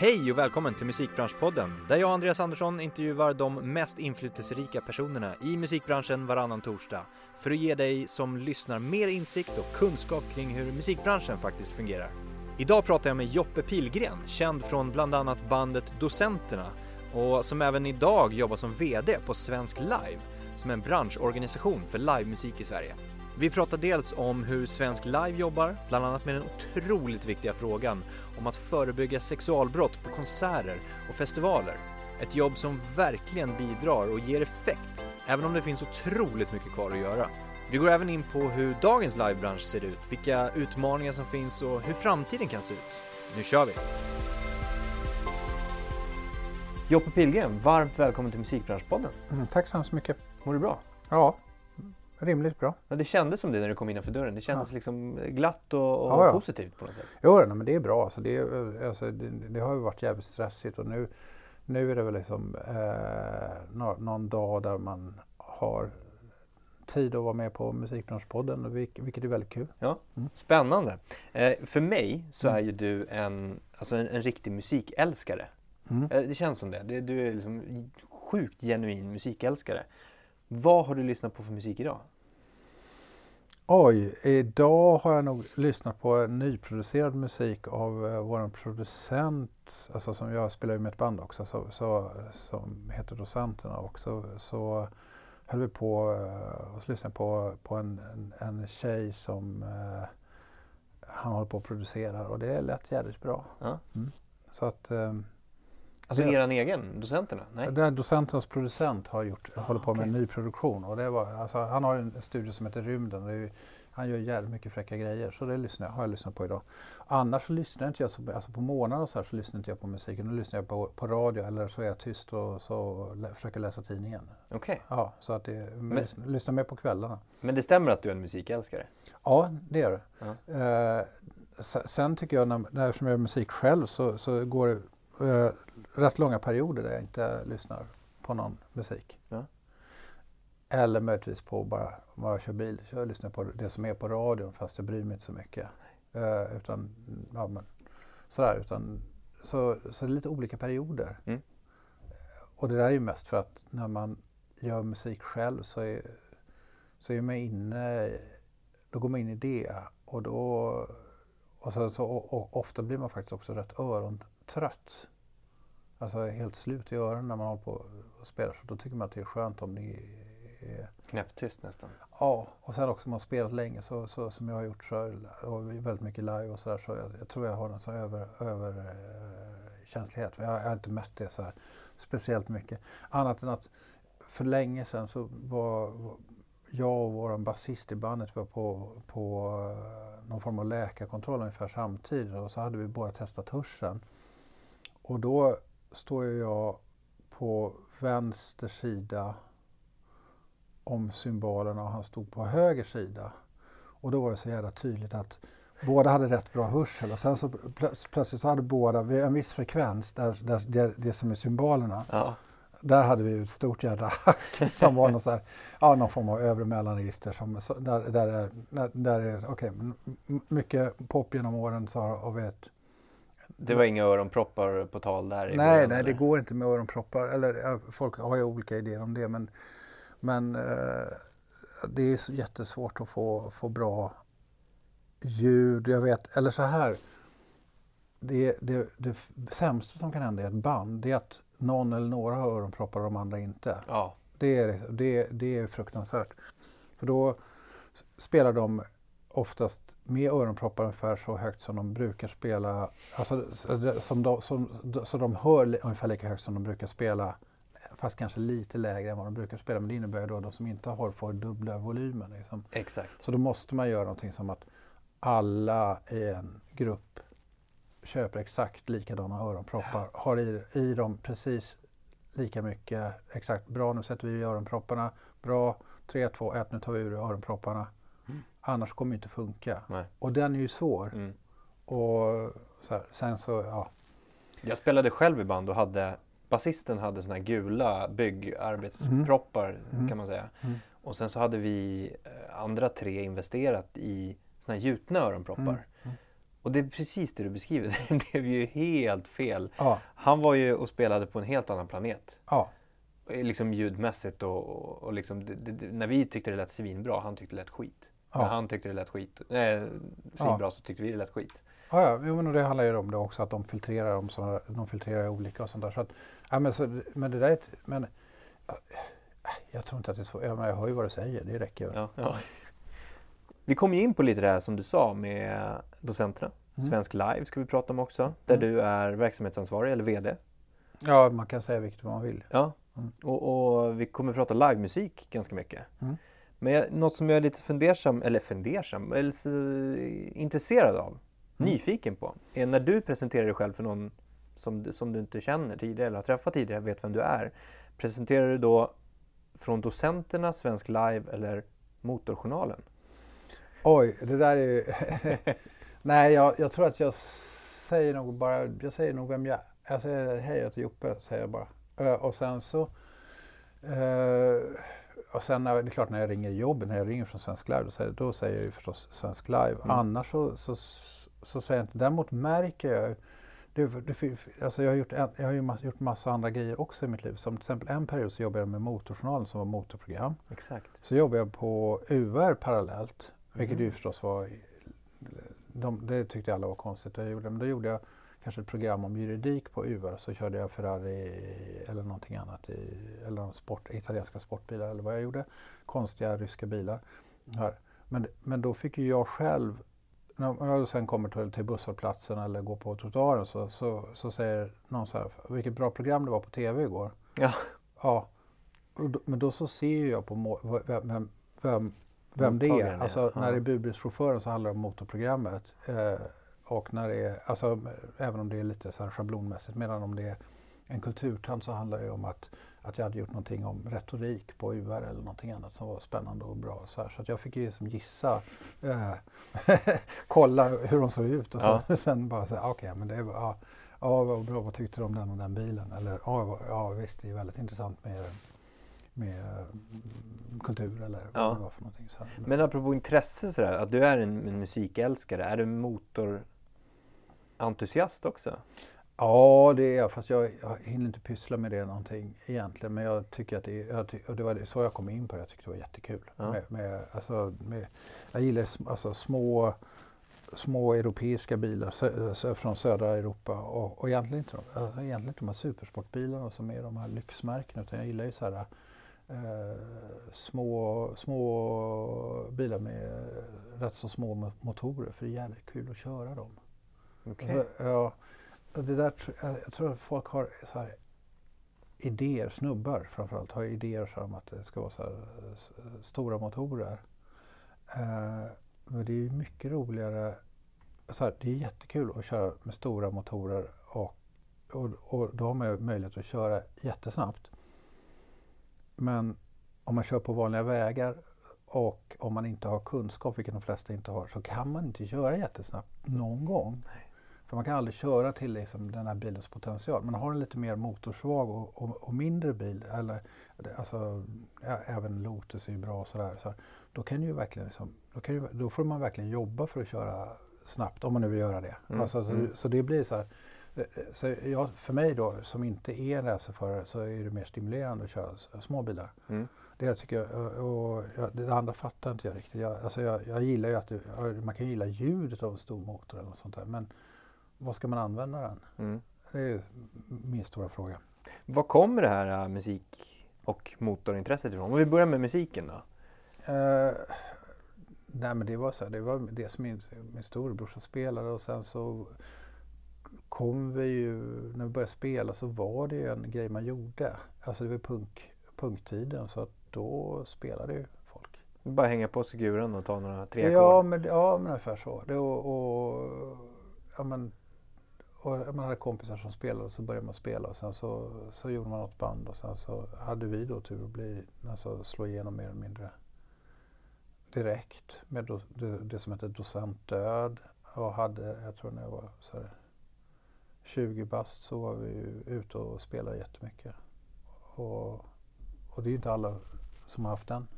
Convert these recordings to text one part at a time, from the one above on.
Hej och välkommen till Musikbranschpodden där jag och Andreas Andersson intervjuar de mest inflytelserika personerna i musikbranschen varannan torsdag för att ge dig som lyssnar mer insikt och kunskap kring hur musikbranschen faktiskt fungerar. Idag pratar jag med Joppe Pilgren, känd från bland annat bandet Docenterna och som även idag jobbar som VD på Svensk Live som är en branschorganisation för livemusik i Sverige. Vi pratar dels om hur Svensk Live jobbar, bland annat med den otroligt viktiga frågan om att förebygga sexualbrott på konserter och festivaler. Ett jobb som verkligen bidrar och ger effekt, även om det finns otroligt mycket kvar att göra. Vi går även in på hur dagens livebransch ser ut, vilka utmaningar som finns och hur framtiden kan se ut. Nu kör vi! Joppe Pilgren, varmt välkommen till Musikbranschpodden. Mm, tack så hemskt mycket. Mår du bra? Ja, rimligt bra. Ja, det kändes som det när du kom innanför dörren. Det kändes Ja. liksom glatt och, och Ja, ja. positivt på något sätt. Jo, nej, men det är bra. Alltså, det, alltså, det, det har ju varit jävligt stressigt och nu, nu är det väl liksom eh, nå, någon dag där man har tid att vara med på Musikbranschpodden, vilk- vilket är väldigt kul. Ja, Mm. spännande. Eh, för mig så Mm. är ju du en, alltså en, en riktig musikälskare. Mm. Eh, det känns som det. det. Du är liksom sjukt genuin musikälskare. Vad har du lyssnat på för musik idag? Oj, idag har jag nog lyssnat på nyproducerad musik av eh, vår producent, alltså som jag spelar med ett band också, så, så, som heter Docenterna också. Så höll vi på eh, och lyssnade på, på en, en, en tjej som eh, han håller på att producera och det lät jävligt bra. Ja. Mm. Så att eh, Alltså Ja. eran egen, docenterna? Nej? den docenternas producent har gjort, Ah, håller på med en okej. ny produktion och det var, alltså, han har en studio som heter Rymden. Det ju- han gör jävligt mycket fräcka grejer så det lyssnar, jag- har jag lyssnat på idag. Annars så lyssnar inte jag, så, alltså på morgnar och så här så lyssnar inte jag på musiken. Då lyssnar jag på, på radio eller så är jag tyst och så lä, försöker läsa tidningen. Okej. Ja, så att det, men, lyssnar, lyssnar mer på kvällarna. Men det stämmer att du är en musikälskare? Ja, det är det. Ja. Eh, se- sen tycker jag, när, när eftersom jag gör musik själv så, så går det eh, rätt långa perioder där jag inte lyssnar på någon musik. Ja. Eller möjligtvis på bara när jag kör bil. Så jag lyssnar på det som är på radion fast jag bryr mig inte så mycket. Eh, utan, ja, men, sådär, utan, så, så det är lite olika perioder. Mm. Och det där är ju mest för att när man gör musik själv så är, så är man inne, då går man in i det och då och, så, så, och, och ofta blir man faktiskt också rätt örontrött. Alltså helt slut i öronen när man håller på och spelar så då tycker man att det är skönt om det är Knäpptyst nästan. Ja, och sen också om man spelat länge så, så som jag har gjort så, och väldigt mycket live och sådär så jag, jag tror jag har en sån över, över eh. Jag, jag har inte mätt det så här speciellt mycket. Annat än att för länge sedan så var, var jag och vår basist i bandet var på, på eh, någon form av läkarkontroll ungefär samtidigt och så hade vi båda testat hörseln. Och då står jag på vänster sida om symbolerna och han stod på höger sida. Och då var det så jävla tydligt att båda hade rätt bra hörsel och sen så plö- plötsligt så hade båda vid en viss frekvens, där, där det, det som är symbolerna, Ja. där hade vi ett stort jädra hack som var någon, så här, ja, någon form av övre mellanregister. Som, så, där, där är, där, där är m- mycket pop genom åren så har har vi ett Det var inga öronproppar på tal där i Nej, början, nej, det går inte med öronproppar. Eller folk har ju olika idéer om det. Men, men eh, det är jättesvårt att få, få bra ljud. Jag vet, eller så här. Det, det, det sämsta som kan hända i ett band det är att någon eller några har öronproppar och de andra inte. Ja. Det är, det, det är fruktansvärt. För då spelar de oftast med öronproppar ungefär så högt som de brukar spela. Alltså så det- som de, som, så de hör ungefär lika högt som de brukar spela. Fast kanske lite lägre än vad de brukar spela. Men det innebär då att de som inte har får dubbla volymen. Liksom. Exakt. Så då måste man göra någonting som att alla i en grupp köper exakt likadana öronproppar. Har i, i dem precis lika mycket. Exakt, bra nu sätter vi i öronpropparna. Bra, 3, 2, 1 nu tar vi ur öronpropparna. Mm. Annars kommer det inte funka. Nej. Och den är ju svår. Mm. Och så här, sen så, ja. Jag spelade själv i band och hade basisten hade såna här gula byggarbetsproppar Mm. kan man säga. Mm. Och sen så hade vi eh, andra tre investerat i såna här gjutna öronproppar. Mm. Mm. Och Och det är precis det du beskriver. Det blev ju helt fel. Ja, Han var ju och spelade på en helt annan planet. ja, Liksom ljudmässigt och, och, och liksom, det, det, när vi tyckte det lät svinbra, han tyckte det lät skit. Ja. När han tyckte det lät skit, äh, svinbra så tyckte vi det lät skit. ja, ja jo, men det handlar ju om det också att de filtrerar om såna, de filtrerar olika och sånt där. Så att, ja, men, så, men det där är ett, men ja, jag tror inte att det är så. Jag, jag hör ju vad du säger, det räcker ju. Ja, ja. Vi kom ju in på lite det här som du sa med docenterna. Mm. Svensk Live ska vi prata om också, där Mm. du är verksamhetsansvarig eller VD. Ja, man kan säga vilket man vill. Ja, Mm. och, och vi kommer prata livemusik ganska mycket. Mm. Men jag, något som jag är lite fundersam, eller fundersam, eller så, intresserad av, Mm. nyfiken på, är när du presenterar dig själv för någon som, som du inte känner tidigare eller har träffat tidigare, vet vem du är. Presenterar du då från docenterna, Svensk Live eller Motorjournalen? Oj, det där är ju... Nej, jag, jag tror att jag säger nog bara, jag säger nog vem jag Jag säger hej, jag heter Joppe, säger jag bara. Eh, och sen så... eh, och sen när, det är klart när jag ringer jobbet, när jag ringer från Svensk Live, då säger, då säger jag ju förstås Svensk Live. Mm. Annars så, så, så säger jag inte. Däremot märker jag det, det, alltså jag har, gjort, jag har ju mass, gjort massa andra grejer också i mitt liv. Som till exempel en period så jobbade jag med Motorjournalen som var motorprogram. Exakt. Så jobbade jag på UR parallellt, vilket Mhm. ju förstås var... De, det tyckte alla var konstigt. Jag gjorde, men då gjorde jag kanske ett program om juridik på UR. Så körde jag Ferrari eller någonting annat, i, eller någon sport, italienska sportbilar eller vad jag gjorde. Konstiga ryska bilar. Här. Men, men då fick ju jag själv när jag sen kommer till, till busshållplatsen eller går på trottoaren så, så, så säger någon så här, vilket bra program det var på tv igår. Ja. Ja, då, men då så ser jag på vem, vem, vem, vem det är. Alltså Ja. när det är budbilschauffören så handlar det om motorprogrammet. Eh, och när det är, alltså även om det är lite så här schablonmässigt, medan om det är en kulturtant så handlar det om att, att jag hade gjort någonting om retorik på UR eller någonting annat som var spännande och bra. Så, här, så att jag fick ju liksom gissa, eh, kolla hur de såg ut och sen, sen bara säga, okej, men det var, ja, ja, vad bra, vad tyckte du om den och den bilen? Eller ja, ja visst, det är väldigt intressant med, med mm, kultur eller Ja. vad det var för någonting. Så, här. Men apropå intresse sådär, att du är en, en musikälskare, är du motorentusiast också? Ja, det är jag. Fast jag, jag hinner inte pyssla med det någonting egentligen. Men jag tycker att det jag ty, och det var så jag kom in på det. Jag tyckte det var jättekul. Ja. Med, med, alltså, med, jag gillar alltså, små, små europeiska bilar sö, sö, från södra Europa. Och, och egentligen, inte, de- alltså, egentligen inte de här supersportbilarna som är de här lyxmärkena. Utan jag gillar ju så här, eh, små, små bilar med rätt så små mo- motorer. För det är jävligt kul att köra dem. Okej. Alltså, ja, det där, jag jag tror att folk har så här idéer, snubbar framförallt, har idéer så om att det ska vara så här stora motorer. Eh, men det är ju mycket roligare, så här, det är jättekul att köra med stora motorer och, och, och då har man möjlighet att köra jättesnabbt. Men om man kör på vanliga vägar och om man inte har kunskap, vilket de flesta inte har, så kan man inte köra jättesnabbt någon gång. För man kan aldrig köra till liksom den här bilens potential. Men har en lite mer motorsvag och, och, och mindre bil, eller alltså, ja, även Lotus är ju bra och sådär. Så då, kan ju verkligen liksom, då, kan ju, då får man verkligen jobba för att köra snabbt, om man nu vill göra det. Mm, Alltså, så, mm. så det blir så här, eh, så jag, för mig då, som inte är en racerförare, så är det mer stimulerande att köra s- små bilar. Mm. Det tycker jag, och och jag, det andra fattar inte jag riktigt. Jag, alltså jag, jag gillar ju att det, man kan gilla ljudet av en stor motor eller något sånt där. Men vad ska man använda den? Mm. Det är ju min stora fråga. Var kommer det här äh, musik och motorintresset ifrån? Om vi börjar med musiken då? Eh, nej men det var så här, det var det som min, min storebrorsa spelade och sen så kom vi ju, när vi började spela så var det ju en grej man gjorde. Alltså det var punk, punktiden så att då spelade ju folk. Bara hänga på sig guren och ta några tre Ja men, ja men ungefär så. Det, och, och, ja, men, och man hade kompisar som spelade och så började man spela och sen så, så gjorde man något band och sen så hade vi då tur att bli, alltså slå igenom mer eller mindre direkt med do, det, det som heter Docent Död och hade, jag tror när jag var så här 20 bast så var vi ju ute och spelade jättemycket. Och, och det är ju inte alla som har haft den.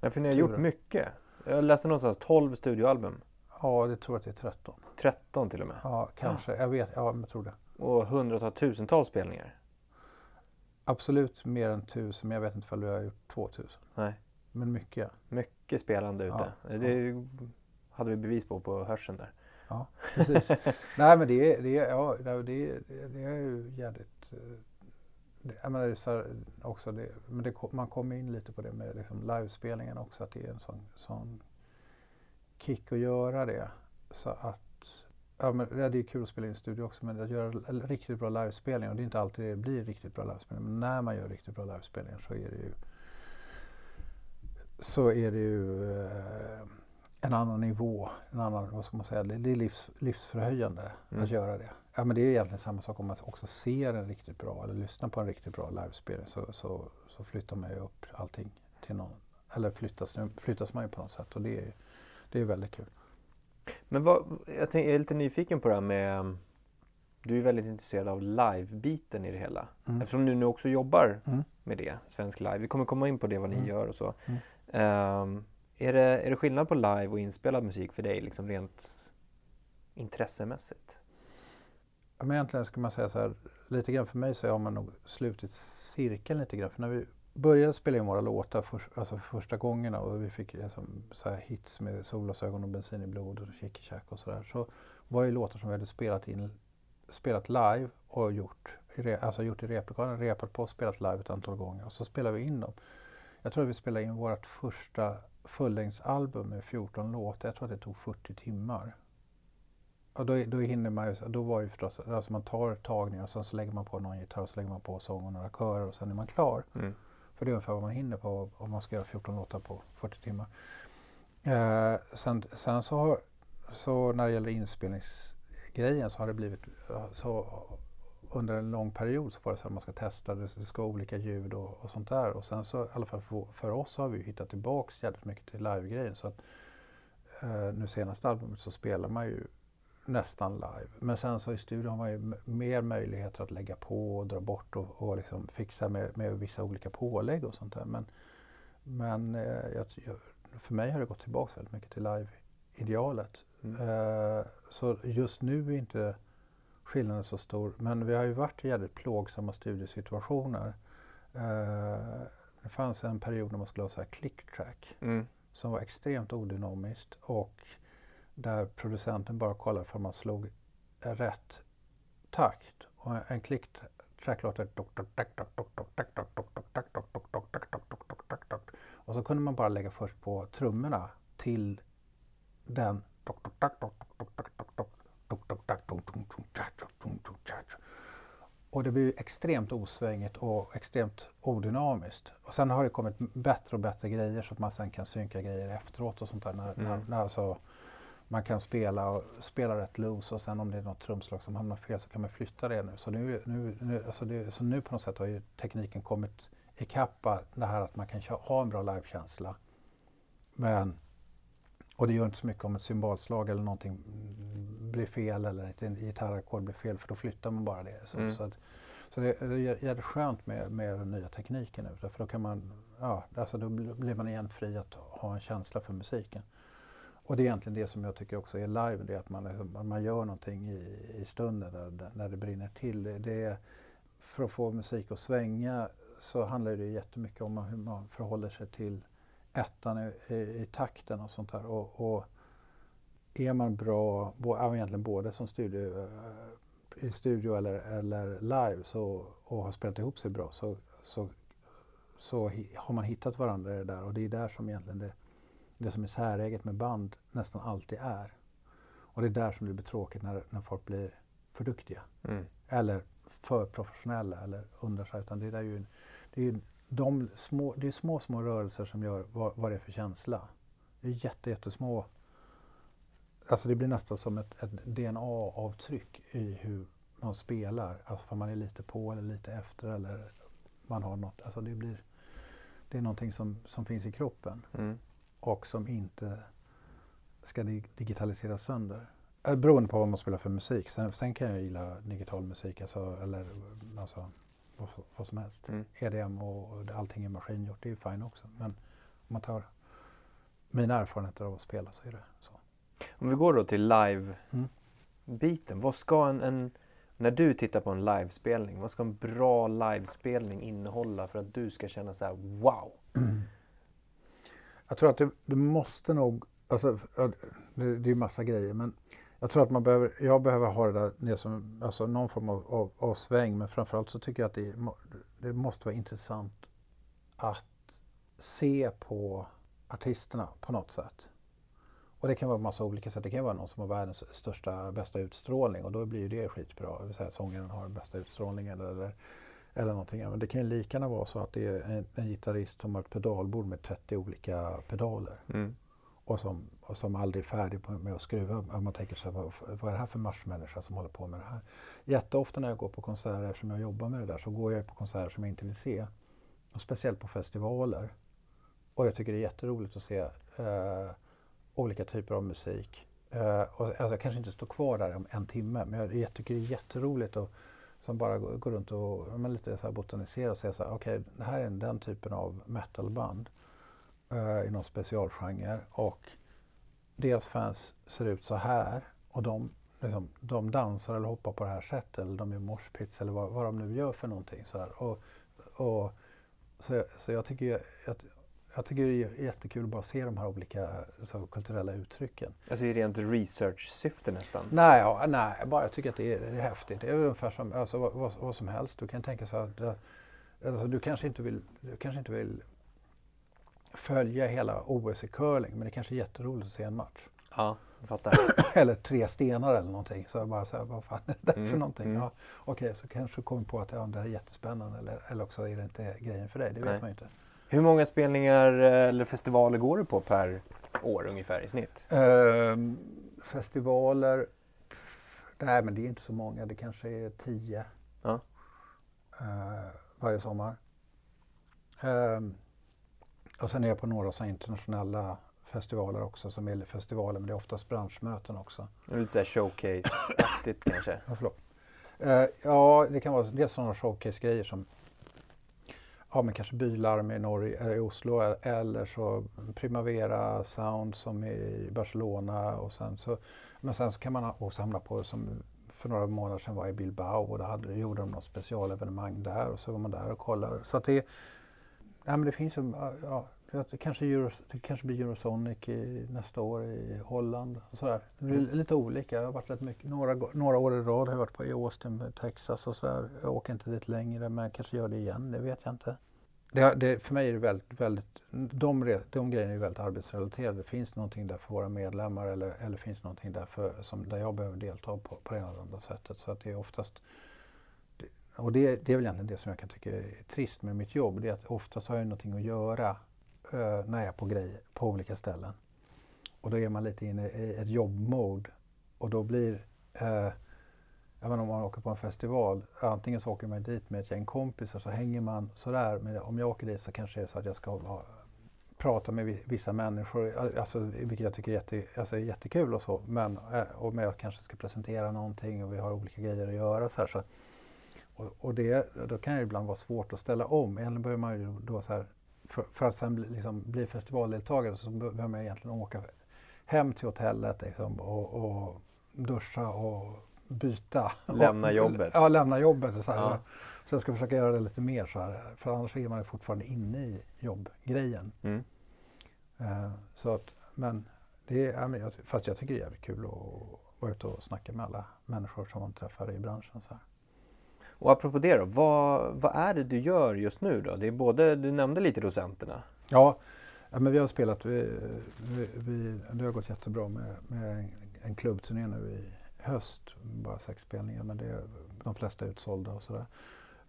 Ja, för ni har gjort Turen. mycket. Jag läste någonstans 12 studioalbum. Ja, det tror jag att det är 13. 13 till och med? Ja, kanske. Jag vet, ja, jag tror det. Och hundratals, tusentals spelningar? Absolut mer än tusen, men jag vet inte om vi har gjort 2000. Nej. Men mycket. Mycket spelande ute. Ja, det hade vi bevis på på hörseln där. Ja, precis. Nej, men det är, det är, ja, det är, det är ju jävligt... eh, Jag menar, det är också det, men det, man kommer in lite på det med liksom livespelningen också, att det är en sån, sån kick att göra det. Så att, ja, men det är kul att spela in i studio också, men att göra riktigt bra livespelning, och det är inte alltid det blir riktigt bra livespelning, men när man gör riktigt bra livespelningar så är det ju så är det ju eh, en annan nivå, en annan, vad ska man säga, det är livs, livsförhöjande Mm. att göra det. Ja men det är egentligen samma sak om man också ser en riktigt bra eller lyssnar på en riktigt bra livespelning så, så, så flyttar man ju upp allting till någon, eller flyttas, flyttas man ju på något sätt och det är, det är väldigt kul. Men vad, jag, tänk, jag är lite nyfiken på det här med du är väldigt intresserad av live-biten i det hela. Mm. Eftersom du nu också jobbar Mm. med det, Svensk Live. Vi kommer komma in på det, vad ni Mm. gör och så. Ehm, är, det, är det skillnad på live och inspelad musik för dig, liksom rent intressemässigt? Men egentligen ska man säga så här, lite grann för mig så har man nog slutit cirkeln lite grann. För när vi började spela in våra låtar för, alltså för första gångerna och vi fick liksom så här hits med Solglasögon och Bensin i blodet och Chicky Chack och sådär. Så var det låtar som vi hade spelat in, spelat live och gjort, i alltså gjort i replokalen, repat på och spelat live ett antal gånger. Och så spelade vi in dem. Jag tror att vi spelade in vårt första fullängdsalbum med 14 låtar. Jag tror att det tog 40 timmar. Och då, då hinner man ju, då var det ju förstås, alltså man tar tagningar och sen så lägger man på någon gitarr och så lägger man på sång och några körer och sen är man klar. Mm. För det är ungefär vad man hinner på om man ska göra 14 låtar på 40 timmar. Eh, sen, sen så, har, så när det gäller inspelningsgrejen så har det blivit så under en lång period så var det så att man ska testa, det, det ska vara olika ljud och, och sånt där. Och sen så i alla fall för, för oss så har vi hittat tillbaks jävligt mycket till livegrejen. Så att eh, nu senaste albumet så spelar man ju nästan live. Men sen så i studion har man ju mer möjligheter att lägga på och dra bort och, och liksom fixa med, med vissa olika pålägg och sånt där. Men, men eh, jag, jag, för mig har det gått tillbaka väldigt mycket till live-idealet. Mm. Eh, så just nu är inte skillnaden så stor. Men vi har ju varit i jävligt plågsamma studiesituationer. Eh, det fanns en period när man skulle ha så här click track Mm. som var extremt odynamiskt och där producenten bara kollade för man slog rätt takt. Och en klick track låter och så kunde man bara lägga först på trummorna till den och det blir extremt osvängigt och extremt odynamiskt. Och sen har det kommit bättre och bättre grejer så att man sen kan synka grejer efteråt och sånt där. När, när, Mm. när alltså man kan spela, och, spela rätt loose och sen om det är något trumslag som hamnar fel så kan man flytta det nu. Så nu, nu, nu, alltså det, så nu på något sätt har ju tekniken kommit ikapp det här att man kan ha en bra livekänsla. Men, och det gör inte så mycket om ett symbolslag eller någonting blir fel eller ett gitarrackord blir fel för då flyttar man bara det. Så, Mm. så, att, så det är jä- jävligt skönt med, med den nya tekniken nu. För då kan man, ja, alltså då blir blir man igen fri att ha en känsla för musiken. Och det är egentligen det som jag tycker också är live, det är att man, är- man gör någonting i, i stunden där, när det brinner till. Det, det är, för att få musik att svänga så handlar det jättemycket om hur man förhåller sig till ettan i, i, i takten och sånt där. Och, och är man bra, bo, egentligen både som studio, eh, i studio eller, eller live så, och har spelat ihop sig bra så, så, så har man hittat varandra i det där och det är där som egentligen det, det som är säräget med band nästan alltid är. Och det är där som det blir tråkigt när, när folk blir för duktiga Mm. eller för professionella eller under sig. Utan det är ju, det är ju de små, det är små, små rörelser som gör vad, vad det är för känsla. Det är jätte, jättesmå. Alltså det blir nästan som ett, ett DNA-avtryck i hur man spelar. Alltså för man är lite på eller lite efter eller man har något. Alltså det blir, det är någonting som, som finns i kroppen Mm. Och som inte ska dig- digitaliseras sönder. Eh, Beroende på vad man spelar för musik. Sen, sen kan jag gilla digital musik, alltså, eller alltså, vad, vad som helst. Mm. EDM och, och allting är maskingjort, det är ju fine också. Men om man tar mina erfarenheter av att spela så är det så. Om vi går då till live-biten. Mm. Vad ska en, en, när du tittar på en livespelning, vad ska en bra livespelning innehålla för att du ska känna så här wow? Mm. Jag tror att det, det måste nog, alltså, det, det är ju massa grejer, men jag tror att man behöver, jag behöver ha det där det som, alltså någon form av, av, av sväng, men framförallt så tycker jag att det, det måste vara intressant att se på artisterna på något sätt. Och det kan vara massa olika sätt. Det kan vara någon som har världens största, bästa utstrålning och då blir ju det skitbra. Det vill säga sångaren har den bästa utstrålningen eller, eller någonting. Men det kan ju lika gärna vara så att det är en, en gitarrist som har ett pedalbord med 30 olika pedaler. Mm. Och, som, och som aldrig är färdig med att skruva. Man tänker sig, vad, vad är det här för marschmänniska som håller på med det här? Jätteofta när jag går på konserter, eftersom jag jobbar med det där, så går jag på konserter som jag inte vill se. Och speciellt på festivaler. Och jag tycker det är jätteroligt att se eh, olika typer av musik. Uh, och, alltså, jag kanske inte står kvar där om en timme, men jag, jag tycker det är jätteroligt att som bara går runt och men lite så här botaniserar och säger så här, okej, okay, det här är den typen av metalband uh, i någon specialgenre och deras fans ser ut så här och de, liksom, de dansar eller hoppar på det här sättet eller de gör morspits eller vad, vad de nu gör för någonting. Så, här. Och, och, så, så jag tycker att jag tycker det är jättekul att bara se de här olika så, kulturella uttrycken. Alltså i rent research-syfte nästan? Nej, ja, nej, bara jag tycker att det är, det är häftigt. Det är ungefär som alltså, vad, vad, vad som helst. Du kan tänka så att alltså, du, kanske inte vill, du kanske inte vill följa hela OS i curling, men det kanske är jätteroligt att se en match. Ja, jag fattar. eller tre stenar eller någonting. Så jag bara så här, vad fan är det där Mm, för någonting? mm. Ja, Okej, så kanske du kommer på att ja, det här är jättespännande eller, eller också är det inte grejen för dig. Det vet Nej. man ju inte. Hur många spelningar eh, eller festivaler går du på per år ungefär i snitt? Ehm, festivaler, nej men det är inte så många, det kanske är tio Ja. eh, varje sommar. Ehm, och sen är jag på några så internationella festivaler också som är festivaler men det är oftast branschmöten också. Lite såhär showcase-aktigt kanske? Ja, förlåt. Eh, ja, det kan vara dels sådana showcase-grejer som ja, men kanske Bylarm i, Norge, eh, i Oslo e- eller så Primavera Sound som i Barcelona. Och sen så, men sen så kan man också hamna på som för några månader sedan var i Bilbao och då hade, gjorde de något specialevenemang där och så var man där och kollade. Så det, ja, men det finns ju, ja, det kanske, Euro, det kanske blir Eurosonic i, nästa år i Holland. Och sådär. Det blir Mm. lite olika. Jag har varit rätt mycket, några, några år i rad har jag varit på i Austin, Texas och sådär. Jag åker inte dit längre men jag kanske gör det igen, det vet jag inte. Det, det, för mig är det väldigt, väldigt de, re- de grejerna är väldigt arbetsrelaterade. Finns det någonting där för våra medlemmar eller, eller finns det någonting där, för, som, där jag behöver delta på, på det ena eller andra sättet. Så att det är oftast och det, det är väl egentligen det som jag kan tycka är trist med mitt jobb. Det är att oftast har jag någonting att göra eh, när jag är på grejer på olika ställen. Och då är man lite inne i ett jobbmode. Och då blir, eh, jag menar om man åker på en festival, antingen så åker man dit med ett gäng kompisar så hänger man sådär. Men om jag åker dit så kanske det är så att jag ska ha, prata med vissa människor, alltså, vilket jag tycker är jätte, alltså, är jättekul och så. Men eh, och jag kanske ska presentera någonting och vi har olika grejer att göra. Så här, så, och, och det, då kan det ibland vara svårt att ställa om. Egentligen behöver man ju då så här, för, för att sen bli, liksom, bli festivaldeltagare så behöver man egentligen åka hem till hotellet liksom, och, och duscha och byta. Lämna jobbet. Ja, lämna jobbet. Och så här. Ja. Så jag ska försöka göra det lite mer så här. För annars är man fortfarande inne i jobbgrejen. Mm. Eh, så att, men det är, jag, fast jag tycker det är jävligt kul att vara ute och snacka med alla människor som man träffar i branschen. Så här. Och apropå det då, vad, vad är det du gör just nu då? Det är både, du nämnde lite docenterna. Ja, men vi har spelat, vi, vi, vi, det har gått jättebra med, med en, en klubbturné nu i höst. Bara sex spelningar men det är de flesta är utsålda och sådär.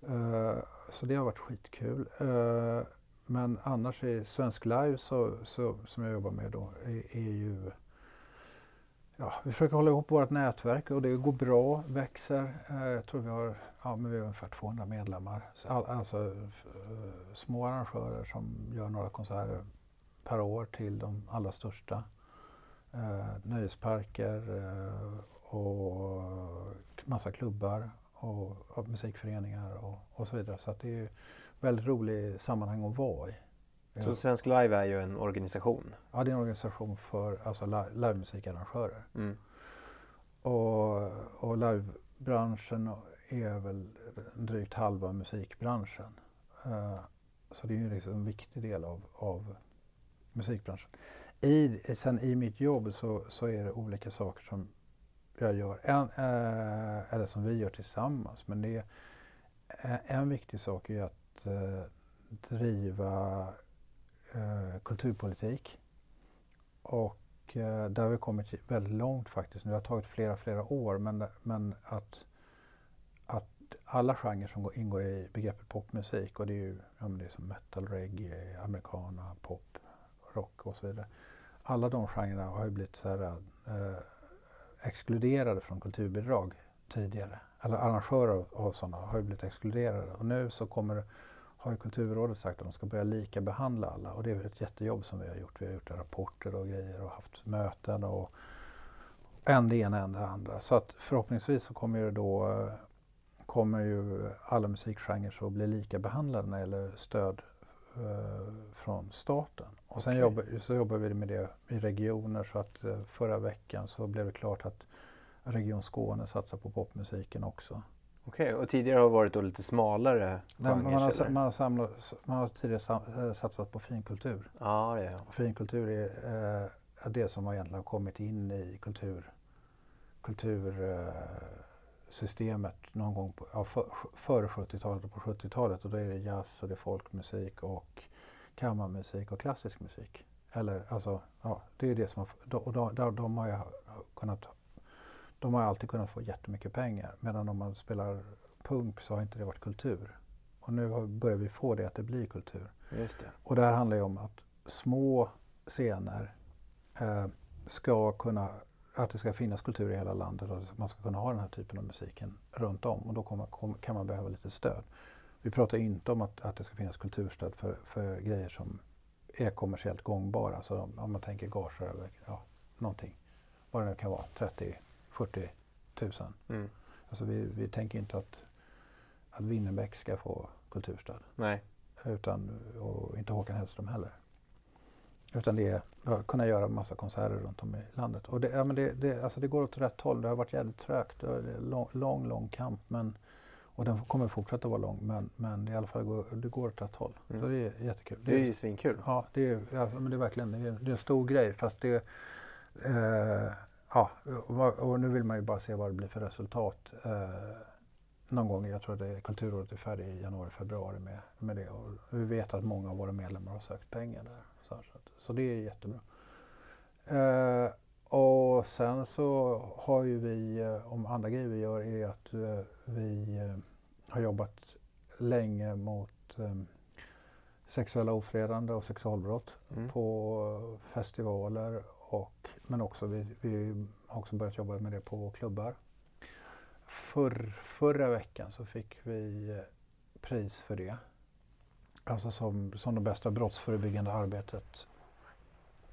Uh, så det har varit skitkul. Uh, men annars i Svensk Live så, så, som jag jobbar med då är, är ju Ja, vi försöker hålla ihop vårt nätverk och det går bra, växer. Uh, jag tror vi har, ja, men vi har ungefär 200 medlemmar. All, alltså små arrangörer som gör några konserter per år till de allra största. Eh, nöjesparker eh, och massa klubbar och, och musikföreningar och, och så vidare. Så det är ju väldigt roligt sammanhang att vara i. Så Svensk Live är ju en organisation? Ja, det är en organisation för alltså, livemusikarrangörer. Mm. Och, och livebranschen är väl drygt halva musikbranschen. Uh, så det är ju liksom en viktig del av, av musikbranschen. I, sen i mitt jobb så, så är det olika saker som jag gör, en, eh, eller som vi gör tillsammans. Men det är, en viktig sak är att eh, driva eh, kulturpolitik. Och eh, där har vi kommit väldigt långt faktiskt. Nu har tagit flera, flera år men, men att, att alla genrer som ingår i begreppet popmusik och det är ju ja, det är som metal, reggae, americana, pop, rock och så vidare. Alla de genrerna har ju blivit så här, eh, exkluderade från kulturbidrag tidigare. Eller arrangörer av sådana har ju blivit exkluderade och nu så kommer har ju Kulturrådet sagt att de ska börja lika behandla alla och det är ett jättejobb som vi har gjort. Vi har gjort rapporter och grejer och haft möten och en det ena, en det andra. Så att förhoppningsvis så kommer ju då eh, kommer ju alla musikgenrer att bli lika behandlade när det gäller stöd från staten. Och sen okay. jobbar, så jobbar vi med det i regioner så att eh, förra veckan så blev det klart att Region Skåne satsar på popmusiken också. Okej, okay, och tidigare har det varit då lite smalare Nej, man, har, man, har samlat, man har tidigare eh, satsat på finkultur. Ja, det är. Och finkultur är, eh, det som har egentligen kommit in i kultur, kultursystemet eh, någon gång på, ja, för, före 70-talet och på 70-talet. Och då är det jazz och det är folkmusik och kammarmusik och klassisk musik. Eller alltså, ja, det är det som har, och de, de, de har ju kunnat de har alltid kunnat få jättemycket pengar. Medan om man spelar punk så har inte det varit kultur. Och nu börjar vi få det att det blir kultur. Just det. Och det här handlar ju om att små scener eh, ska kunna, att det ska finnas kultur i hela landet och att man ska kunna ha den här typen av musiken runt om. Och då kommer, kom, kan man behöva lite stöd. Vi pratar inte om att, att det ska finnas kulturstöd för, för grejer som är kommersiellt gångbara. Alltså om, om man tänker gager över ja, någonting, vad det nu kan vara, 30 40 000. Mm. Alltså vi, vi tänker inte att, att Winnerbäck ska få kulturstöd. Nej. Utan, och inte Håkan Hellström heller. Utan det är att kunna göra massa konserter runt om i landet. Och det, ja, men det, det, alltså det går åt rätt håll. Det har varit jävligt trögt. Det är lång, lång, lång kamp. Men, och den kommer fortsätta vara lång. Men, men det, i alla fall går, det går åt rätt håll. Mm. Så det är jättekul. Det är ju svinkul. Ja, det är, ja, men det är verkligen det är, det är en stor grej. Fast det, eh, ja, och nu vill man ju bara se vad det blir för resultat. Eh, någon gång, jag tror att det Kulturrådet är färdig i januari, februari med, med det. Och vi vet att många av våra medlemmar har sökt pengar där. Så, så, så det är jättebra. Eh, och sen så har ju vi, eh, om andra grejer vi gör, är att eh, vi eh, har jobbat länge mot eh, sexuella ofredande och sexualbrott mm. på festivaler och, men också vi, vi har också börjat jobba med det på klubbar. För, förra veckan så fick vi pris för det. Alltså som, som det bästa brottsförebyggande arbetet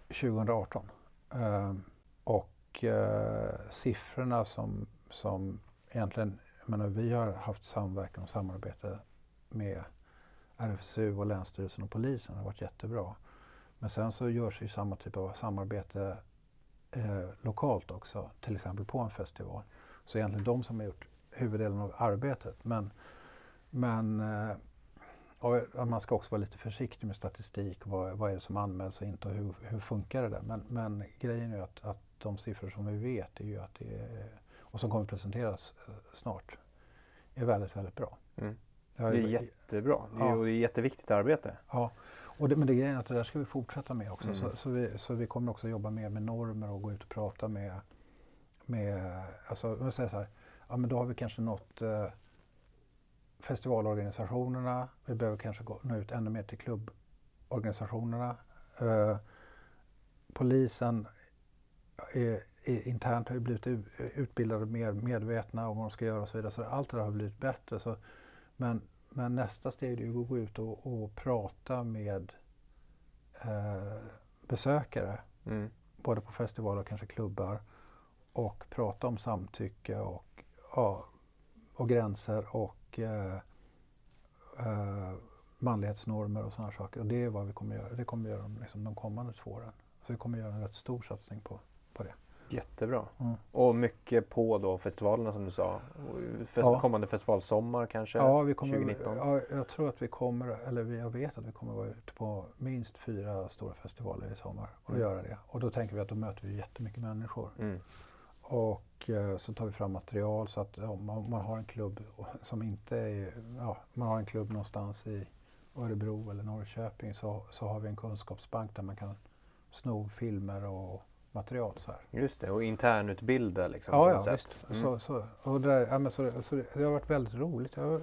2018. Ehm, och eh, siffrorna som, som egentligen, jag menar, vi har haft samverkan och samarbete med RFSU och Länsstyrelsen och polisen. Det har varit jättebra. Men sen så görs ju samma typ av samarbete eh, lokalt också, till exempel på en festival. Så egentligen de som har gjort huvuddelen av arbetet. Men, men eh, man ska också vara lite försiktig med statistik. Vad, vad är det som anmäls och inte och hur, hur funkar det där? Men, men grejen är att, att de siffror som vi vet är ju att det är, och som kommer presenteras eh, snart är väldigt, väldigt bra. Mm. Det är jättebra. Det är, ja. det är jätteviktigt arbete. Ja, och det, men det är grejen att det där ska vi fortsätta med också. Mm. Så, så, vi, så vi kommer också jobba mer med normer och gå ut och prata med, med alltså jag säger så här, ja men då har vi kanske nått eh, festivalorganisationerna. Vi behöver kanske gå, nå ut ännu mer till klubborganisationerna. Eh, polisen är, är, internt har ju blivit utbildade mer medvetna om vad de ska göra och så vidare. Så allt det där har blivit bättre. Så, men men nästa steg är att gå ut och, och prata med eh, besökare, mm. både på festivaler och kanske klubbar, och prata om samtycke och, ja, och gränser och eh, eh, manlighetsnormer och sådana saker. Och det är vad vi kommer göra. Det kommer vi göra liksom, de kommande två åren. Så vi kommer göra en rätt stor satsning på, på det. Jättebra. Mm. Och mycket på då festivalerna som du sa. Fest Ja. Kommande festivalsommar kanske? Ja, vi kommer, 2019? ja, jag tror att vi kommer, eller jag vet att vi kommer vara ute på minst fyra stora festivaler i sommar och Mm. göra det. Och då tänker vi att då möter vi jättemycket människor. Mm. Och eh, så tar vi fram material så att ja, man, man har en klubb som inte är, ja, man har en klubb någonstans i Örebro eller Norrköping så, så har vi en kunskapsbank där man kan sno filmer och material så här. Just det, och internutbilda liksom. Ja, ja sätt. visst. Mm. Så, så, och det, där, ja, men så, så det, det har varit väldigt roligt. Det har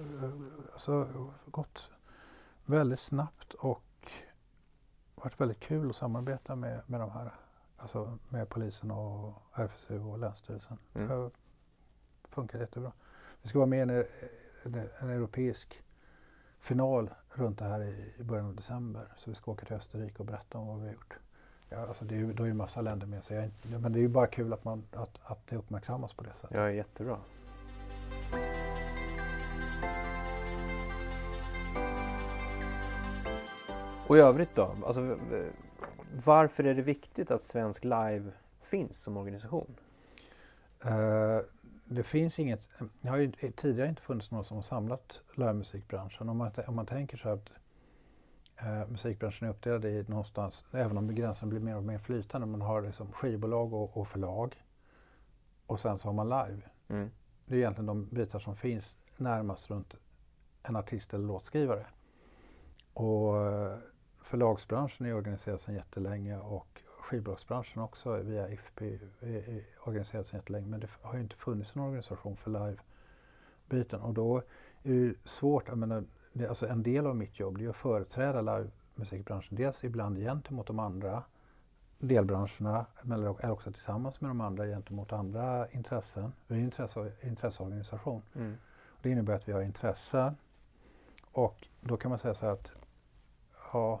alltså, gått väldigt snabbt och varit väldigt kul att samarbeta med, med de här. Alltså med polisen och RFSU och Länsstyrelsen. Mm. Det har funkat jättebra. Vi ska vara med i en, en, en europeisk final runt det här i, början av december. Så vi ska åka till Österrike och berätta om vad vi har gjort. Ja, alltså det är ju, då är det massa länder med. Inte- men det är ju bara kul att, man, att, att det uppmärksammas på det sättet. Ja, jättebra. Och i övrigt då? Alltså, varför är det viktigt att Svensk Live finns som organisation? Eh, det finns inget, det har ju tidigare inte funnits någon som har samlat livemusikbranschen. Om man, om man tänker så att eh, musikbranschen är uppdelad i någonstans, även om gränsen blir mer och mer flytande, man har liksom skivbolag och, och förlag och sen så har man live. Mm. Det är egentligen de bitar som finns närmast runt en artist eller låtskrivare. Och eh, förlagsbranschen är organiserad sedan jättelänge och skivbolagsbranschen också via IFP är, organiserad sedan jättelänge. Men det har ju inte funnits en organisation för live-biten och då är det svårt, jag menar, det, alltså en del av mitt jobb det är att företräda livemusikbranschen. Dels ibland gentemot de andra delbranscherna men också tillsammans med de andra gentemot andra intressen. Vi är en intresse, intresseorganisation. Mm. Det innebär att vi har intressen och då kan man säga så här att ja,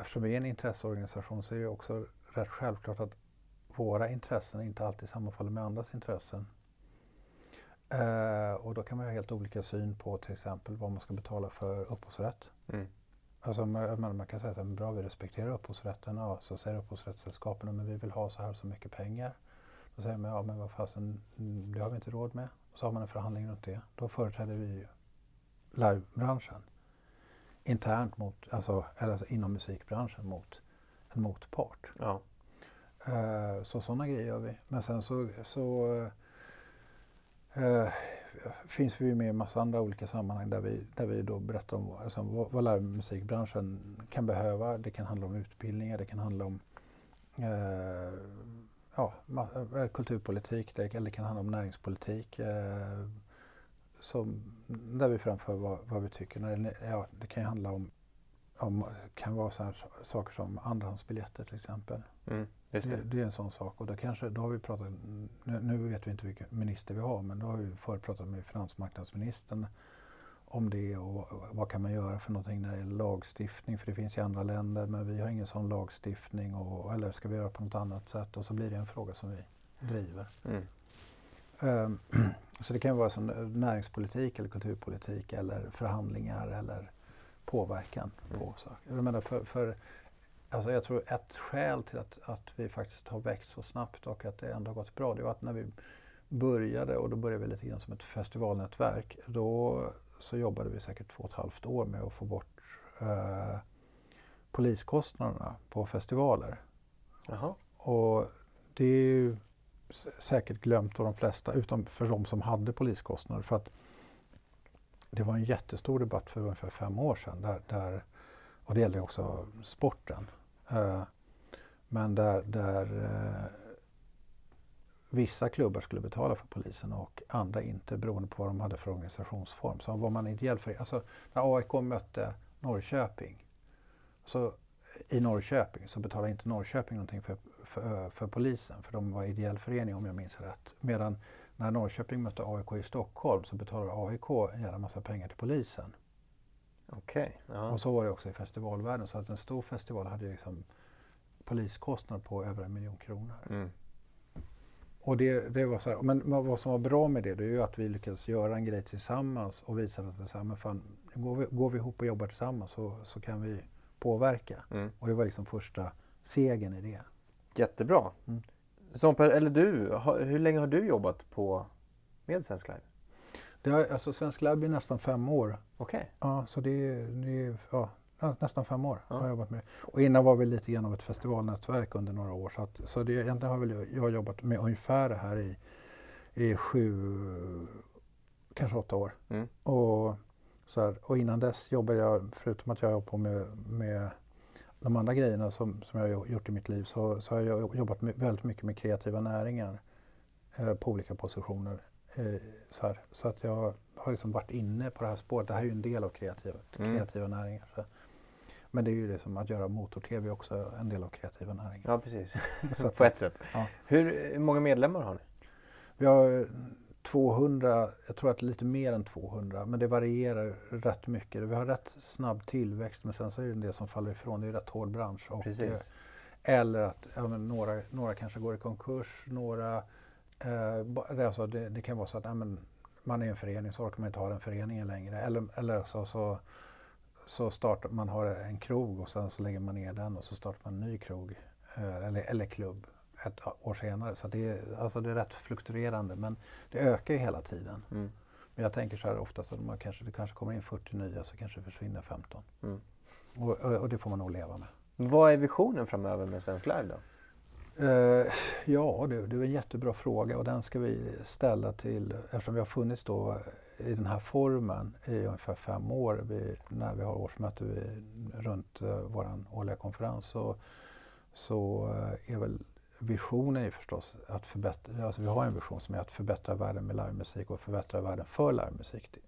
eftersom vi är en intresseorganisation så är det också rätt självklart att våra intressen inte alltid sammanfaller med andras intressen. Eh, och då kan man ha helt olika syn på till exempel vad man ska betala för upphovsrätt. Mm. Alltså man, man kan säga att bra vi respekterar upphovsrätten. Ja, så säger upphovsrättssällskapen men vi vill ha så här så mycket pengar. Då säger man ja men vad fasen, det har vi inte råd med. Och så har man en förhandling runt det. Då företräder vi livebranschen internt mot, alltså, eller alltså inom musikbranschen mot en motpart. Ja. Eh, så sådana grejer gör vi. Men sen så, så eh, finns vi ju med i en massa andra olika sammanhang där vi, där vi då berättar om vad- alltså, vad, vad livemusikbranschen kan behöva. Det kan handla om utbildningar, det kan handla om eh, ja, kulturpolitik, det, eller det kan handla om näringspolitik. Eh, som, där vi framför vad, vad vi tycker. När ja, det kan ju handla om, om kan vara så här saker som andrahandsbiljetter till exempel. Mm. Det, det. det är en sån sak och då, kanske, då har vi pratat, nu, nu vet vi inte vilken minister vi har men då har vi förut pratat med finansmarknadsministern om det och vad, vad kan man göra för någonting när det gäller lagstiftning för det finns i andra länder men vi har ingen sån lagstiftning och, eller ska vi göra på något annat sätt och så blir det en fråga som vi driver. Mm. Ehm, så det kan vara som näringspolitik eller kulturpolitik eller förhandlingar eller påverkan på Mm. saker. Jag menar för, för Alltså jag tror ett skäl till att, att vi faktiskt har växt så snabbt och att det ändå har gått bra, det var att när vi började, och då började vi lite grann som ett festivalnätverk, då så jobbade vi säkert två och ett halvt år med att få bort eh, poliskostnaderna på festivaler. Jaha. Och det är ju säkert glömt av de flesta, utom för de som hade poliskostnader. För att det var en jättestor debatt för ungefär fem år sedan, där, där, och det gällde också sporten. Eh, men där, där eh, vissa klubbar skulle betala för polisen och andra inte beroende på vad de hade för organisationsform. Så var man ideell för alltså när AIK mötte Norrköping så i Norrköping så betalade inte Norrköping någonting för, för, för polisen för de var ideell förening om jag minns rätt. Medan när Norrköping mötte AIK i Stockholm så betalade AIK en jävla massa pengar till polisen. Okej. Ja. Och så var det också i festivalvärlden så att en stor festival hade liksom poliskostnader på över en miljon kronor. Mm. och det, det var så här, men vad som var bra med det, det är ju att vi lyckades göra en grej tillsammans och visa att det så här, men fan, går vi, går vi ihop och jobbar tillsammans så, så kan vi påverka. Mm. Och det var liksom första segern i det. Jättebra. Mm. Som, eller du, hur länge har du jobbat på, med Svensk Live? det har, alltså Svensk Lab är nästan fem år. Okej. Ja, så det är, det är ja, nä- nästan fem år Ja. har jag jobbat med det. Och innan var vi lite grann av ett festivalnätverk under några år. Så, att, så det, egentligen har väl jag, jag har jobbat med ungefär det här i, i sju, kanske åtta år. Mm. Och, så här, och innan dess jobbade jag, förutom att jag jobbade på med, med de andra grejerna som, som jag har gjort i mitt liv, så, så har jag jobbat med, väldigt mycket med kreativa näringar eh, på olika positioner. Eh, så, här, så att jag har liksom varit inne på det här spåret. Det här är ju en del av kreativa, Mm. kreativa näringar. Så. Men det är ju det som att göra motor-tv också en del av kreativa näringar. Ja, precis. Så på ett sätt. Ja. Hur, hur många medlemmar har ni? Vi har 200, jag tror att lite mer än 200, men det varierar rätt mycket. Vi har rätt snabb tillväxt men sen så är det en del som faller ifrån. Det är en rätt hård bransch. Och, Precis. eh, eller att ja, några, några kanske går i konkurs, några... Eh, det, alltså, det, det kan vara så att ja, men man är en förening så orkar man inte ha den föreningen längre. Eller, eller så, så, så startar man har en krog och sen så lägger man ner den och så startar man en ny krog eh, eller, eller klubb ett år senare. Så det är, alltså det är rätt fluktuerande men det ökar ju hela tiden. Mm. Men jag tänker så här oftast att man kanske, det kanske kommer in 40 nya så kanske det försvinner 15. Mm. Och, och, och det får man nog leva med. Vad är visionen framöver med Svensk Live då? Eh, ja, det, det är en jättebra fråga och den ska vi ställa till, eftersom vi har funnits då i den här formen i ungefär fem år vi, när vi har årsmöte vi, runt uh, vår årliga konferens så, så eh, är väl visionen är förstås att förbättra, alltså vi har en vision som är att förbättra världen med livemusik och förbättra världen för livemusik.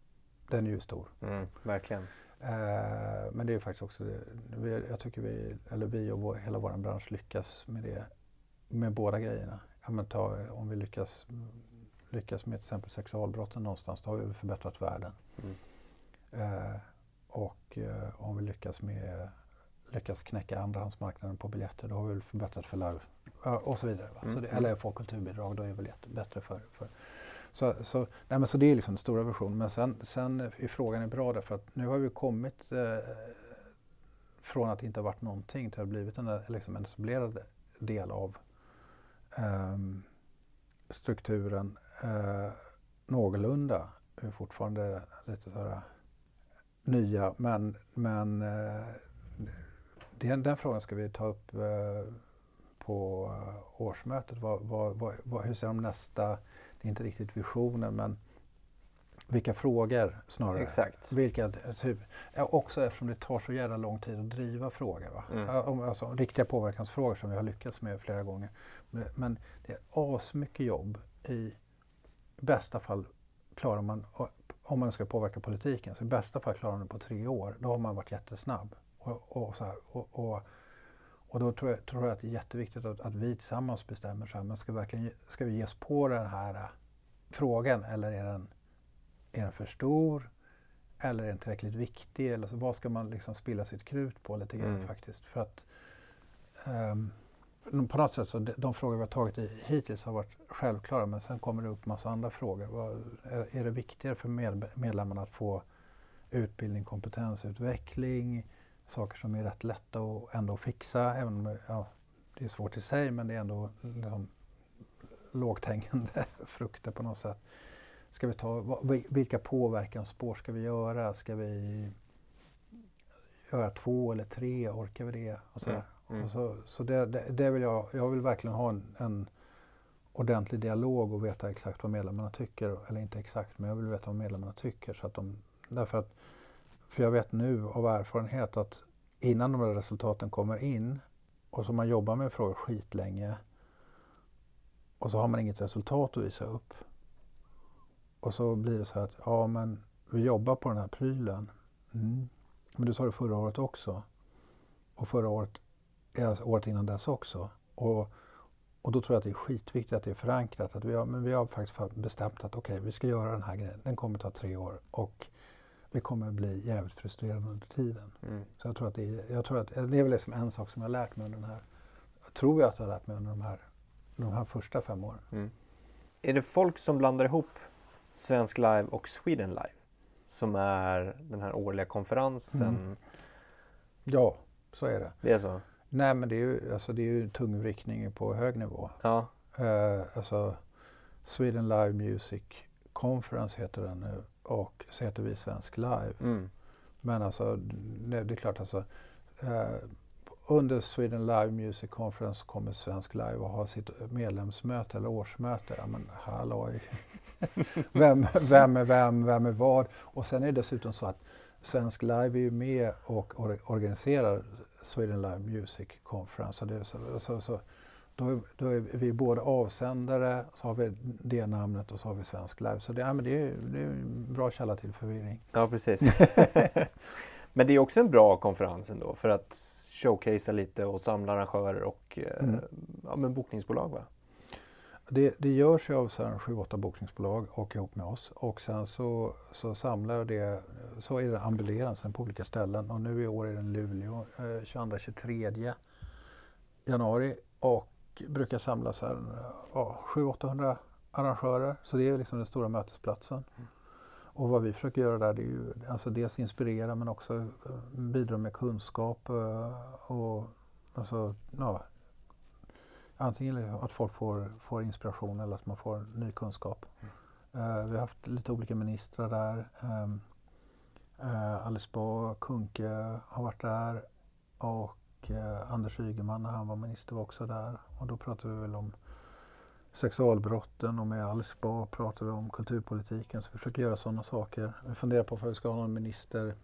Den är ju stor. Mm, verkligen. Eh, men det är faktiskt också det. Vi, jag tycker vi, eller vi och vår, hela vår bransch lyckas med det, med båda grejerna. Ja, ta, om vi lyckas, lyckas med till exempel sexualbrotten någonstans, då har vi förbättrat världen. Mm. Eh, och eh, om vi lyckas med lyckas knäcka andrahandsmarknaden på biljetter, då har vi väl förbättrat för live och så vidare. Mm, Så det, mm. eller få kulturbidrag, då är det väl bättre för, för så, så, nej men så det är liksom den stora versionen. Men sen, sen är frågan är bra därför att nu har vi kommit eh, från att det inte har varit någonting till att ha blivit en, liksom en etablerad del av ehm, strukturen eh, någorlunda. Vi är fortfarande lite sådär nya men, men eh, den, den frågan ska vi ta upp eh, på eh, årsmötet. Vad, vad, vad, hur ser de nästa, det är inte riktigt visioner men vilka frågor snarare. Exakt. Vilka, typ, också eftersom det tar så jävla lång tid att driva frågor. Va? Mm. Alltså, riktiga påverkansfrågor som vi har lyckats med flera gånger. Men, men det är asmycket jobb. I bästa fall klarar man, om man ska påverka politiken, så i bästa fall klarar man det på tre år. Då har man varit jättesnabb. Och, och, så här, och, och, och då tror jag, tror jag att det är jätteviktigt att, att vi tillsammans bestämmer så här, men ska, verkligen, ska vi ge oss på den här äh, frågan eller är den, är den för stor? Eller är den tillräckligt viktig? Eller så, vad ska man liksom spilla sitt krut på lite grann Mm. faktiskt? För att ehm, på något sätt så de, de frågor vi har tagit i, hittills har varit självklara men sen kommer det upp massa andra frågor. Vad, är, är det viktigare för med, medlemmarna att få utbildning, kompetensutveckling, saker som är rätt lätta att ändå fixa. Även om ja, det är svårt i sig men det är ändå liksom, lågt hängande frukter på något sätt. Ska vi ta, vilka påverkansspår ska vi göra? Ska vi göra två eller tre? Orkar vi det? Och sådär. Mm. Och så så det, det, det vill jag, jag vill verkligen ha en, en ordentlig dialog och veta exakt vad medlemmarna tycker. Eller inte exakt, men jag vill veta vad medlemmarna tycker. Så att de, därför att, för jag vet nu av erfarenhet att innan de där resultaten kommer in och så man jobbar med frågor skitlänge och så har man inget resultat att visa upp. Och så blir det så här att, ja men vi jobbar på den här prylen. Mm. Men du sa det förra året också. Och förra året, alltså året innan dess också. Och, och då tror jag att det är skitviktigt att det är förankrat. Att vi har, men vi har faktiskt bestämt att okej, vi ska göra den här grejen. Den kommer ta tre år. Och vi kommer bli jävligt frustrerade under tiden. Mm. Så jag tror att det är, jag tror att, det är väl liksom en sak som jag har lärt mig under den här, tror jag att jag har lärt mig under de här, de här första fem åren. Mm. är det folk som blandar ihop Svensk Live och Sweden Live som är den här årliga konferensen? Mm. Ja, så är det. Det är så? Nej, men det är ju, alltså, det är ju tungvrickning på hög nivå. Ja. Eh, alltså, Sweden Live Music Conference heter den nu och så heter vi Svensk Live. Mm. Men alltså, det, det är klart alltså. Eh, under Sweden Live Music Conference kommer Svensk Live att ha sitt medlemsmöte eller årsmöte. Ja, men halloj! vem, vem är vem, vem är vad? Och sen är det dessutom så att Svensk Live är ju med och or organiserar Sweden Live Music Conference. Så, det, så, så, så då, är, då är vi både avsändare, så har vi det namnet och så har vi Svensk Live. Så det, ja, men det, är, det är en bra källa till förvirring. Ja, precis. men det är också en bra konferens ändå för att showcasea lite och samla arrangörer och eh, mm. ja, men bokningsbolag va? Det, det görs ju av sju, åtta bokningsbolag och ihop med oss och sen så, så samlar det, så är det ambuleransen på olika ställen och nu i år är den Luleå eh, 22-23 januari och brukar samla så här, ja, 700-800 arrangörer så det är liksom den stora mötesplatsen. Mm. Och vad vi försöker göra där det är ju alltså dels inspirera men också eh, bidra med kunskap eh, och alltså, ja, antingen att folk får, får inspiration eller att man får ny kunskap. Mm. Uh, vi har haft lite olika ministrar där. Um, Alice Bah Kuhnke har varit där och uh, Anders Ygeman när han var minister var också där. Och då pratade vi väl om sexualbrotten och med Alice Bah pratar vi om kulturpolitiken. Så vi försöker göra sådana saker. Vi funderar på om vi ska ha någon minister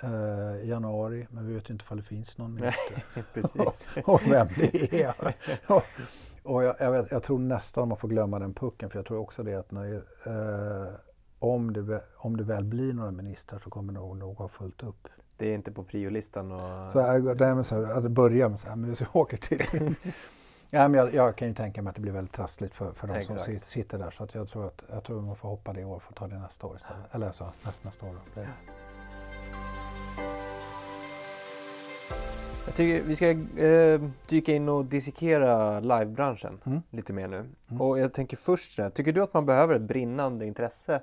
eh, i januari, men vi vet inte om det finns någon minister. Precis. och, vem det är. och jag, jag, vet, jag, tror nästan man får glömma den pucken, för jag tror också det att när, eh, om, det, om det väl blir några ministrar så kommer det nog, ha fullt upp. Det är inte på priolistan? Och... Så, jag, det med så här, att börja med så här, men vi åker till Ja, men jag, jag, kan ju tänka mig att det blir väldigt trassligt för, för de Exakt. som sitter där. Så att jag, tror att, jag tror att man får hoppa det i år och ta det nästa år istället. Eller så näst, nästa år. Då. Jag tycker vi ska eh, dyka in och dissekera livebranschen mm. lite mer nu. Mm. Och jag tänker först, tycker du att man behöver ett brinnande intresse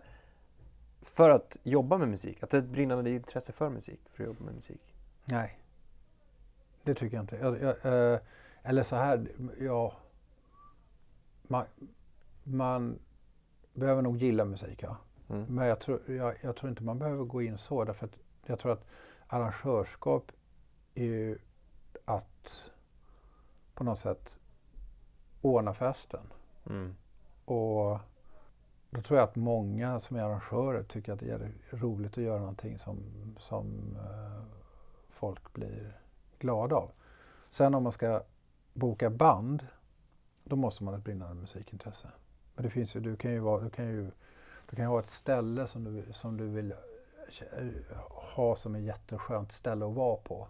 för att jobba med musik? Att det är ett brinnande intresse för musik, för att jobba med musik? Nej, det tycker jag inte. Jag, jag, eh, eller så här, ja. Man, man behöver nog gilla musik, ja. Mm. Men jag tror, jag, jag, tror inte man behöver gå in så, därför att jag tror att arrangörskap är ju att på något sätt ordna festen. Mm. Och då tror jag att många som är arrangörer tycker att det är roligt att göra någonting som, som eh, folk blir glada av. Sen om man ska boka band, då måste man ha ett brinnande musikintresse. Men det finns ju, du kan ju, vara, du kan ju, du kan ju ha ett ställe som du, som du vill eh, ha som ett jätteskönt ställe att vara på.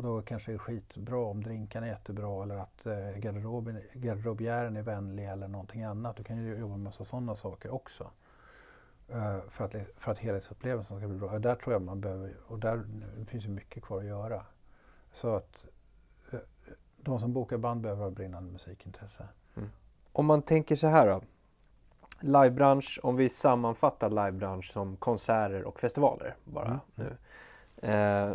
Och då kanske det är skitbra om drinkarna är jättebra eller att eh, garderoben, är vänlig eller någonting annat. Du kan ju jobba med massa sådana saker också. Uh, för, att, för att helhetsupplevelsen ska bli bra. Och där tror jag man behöver, och där finns ju mycket kvar att göra. Så att uh, de som bokar band behöver ha brinnande musikintresse. Mm. Om man tänker så här då. Livebransch, om vi sammanfattar livebransch som konserter och festivaler bara mm. nu. Eh,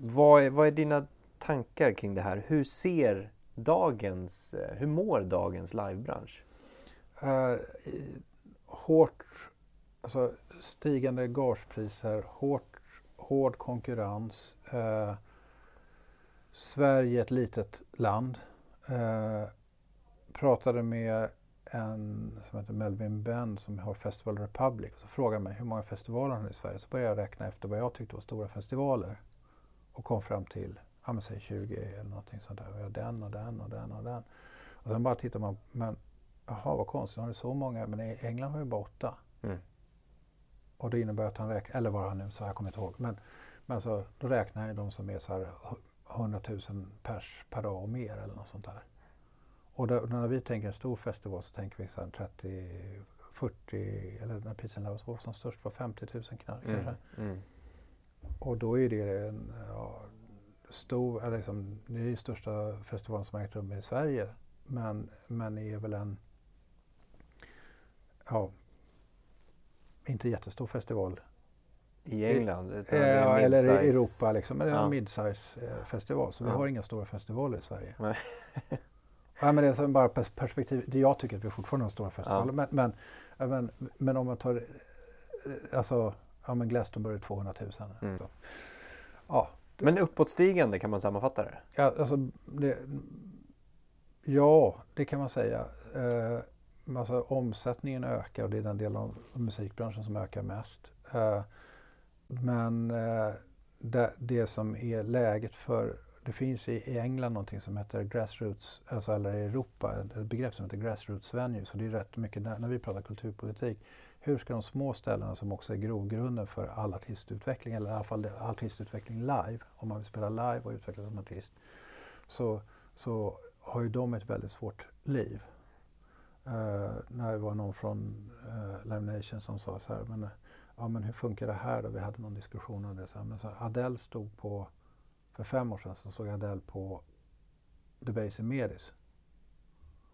vad är, vad är dina tankar kring det här? Hur ser dagens, eh, hur mår dagens livebransch? Uh, hårt, alltså stigande gaspriser, hårt, hård konkurrens. Uh, Sverige är ett litet land. Uh, pratade med en som heter Melvin Benn som har Festival Republic och så frågade mig hur många festivaler han har i Sverige. Så började jag räkna efter vad jag tyckte var stora festivaler och kom fram till, ja men säg 20 eller någonting sånt där. Har den och den och den och den. Och sen bara tittar man, men jaha vad konstigt, har det så många? Men i England har ju bara åtta. Mm. Och det innebär att han räknar, eller vad han nu sa, jag kommer inte ihåg. Men, men alltså, då räknar han ju de som är så här 100 000 pers per dag och mer eller något sånt där. Och då, när vi tänker en stor festival så tänker vi så här 30, 40 eller när Peace and var som störst var 50 000 kanske. Mm. Mm. Och då är det en ja, stor, eller liksom, det är den största festivalen som har ägt rum i Sverige. Men, men är väl en ja, inte jättestor festival. I England? Utan ja, eller i Europa liksom. Det är en midsize eh, festival. Så vi Ja. har inga stora festivaler i Sverige. Nej. Ja, men det är så bara pers- perspektiv. Det jag tycker att vi fortfarande har stora festivaler. Ja. Men, men, ja, men, men om man tar, eh, alltså, ja men Glastonbury är 200 000. Mm. Ja, Men uppåtstigande kan man sammanfatta det? ja, alltså, det, ja, det kan man säga. Eh, alltså, omsättningen ökar och det är den delen av musikbranschen som ökar mest. Eh, men eh, det, det som är läget för det finns i, i England någonting som heter grassroots, alltså eller i Europa, ett ett begrepp som heter grassroots venues. Och det är rätt mycket när, när vi pratar kulturpolitik. Hur ska de små ställena som också är grogrunden för all artistutveckling, eller i alla fall artistutveckling live, om man vill spela live och utvecklas som artist, så, så har ju de ett väldigt svårt liv. Uh, när det var någon från eh, uh, Live Nation som sa så här, men, ja, men hur funkar det här då? Vi hade någon diskussion om det. Så här, men så här, Adele stod på, för fem år sedan så såg Adele på The Base in Medis.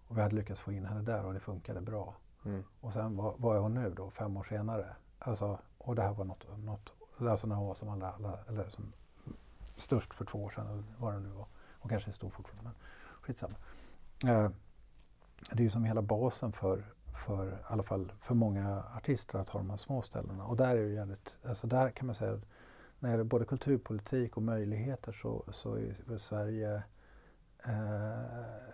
Och vi hade lyckats få in henne där och det funkade bra. Mm. Och sen vad, vad är hon nu då, fem år senare? Alltså, och det här var något, något alltså när hon var som allra, allra, eller som störst för två år sedan, eller vad det nu var. Hon kanske är stor fortfarande, men skitsamma. Eh, det är ju som hela basen för, för, i alla fall för många artister att ha de här små ställena. Och där är det ju jävligt, alltså där kan man säga att när det gäller både kulturpolitik och möjligheter så, så är Sverige eh,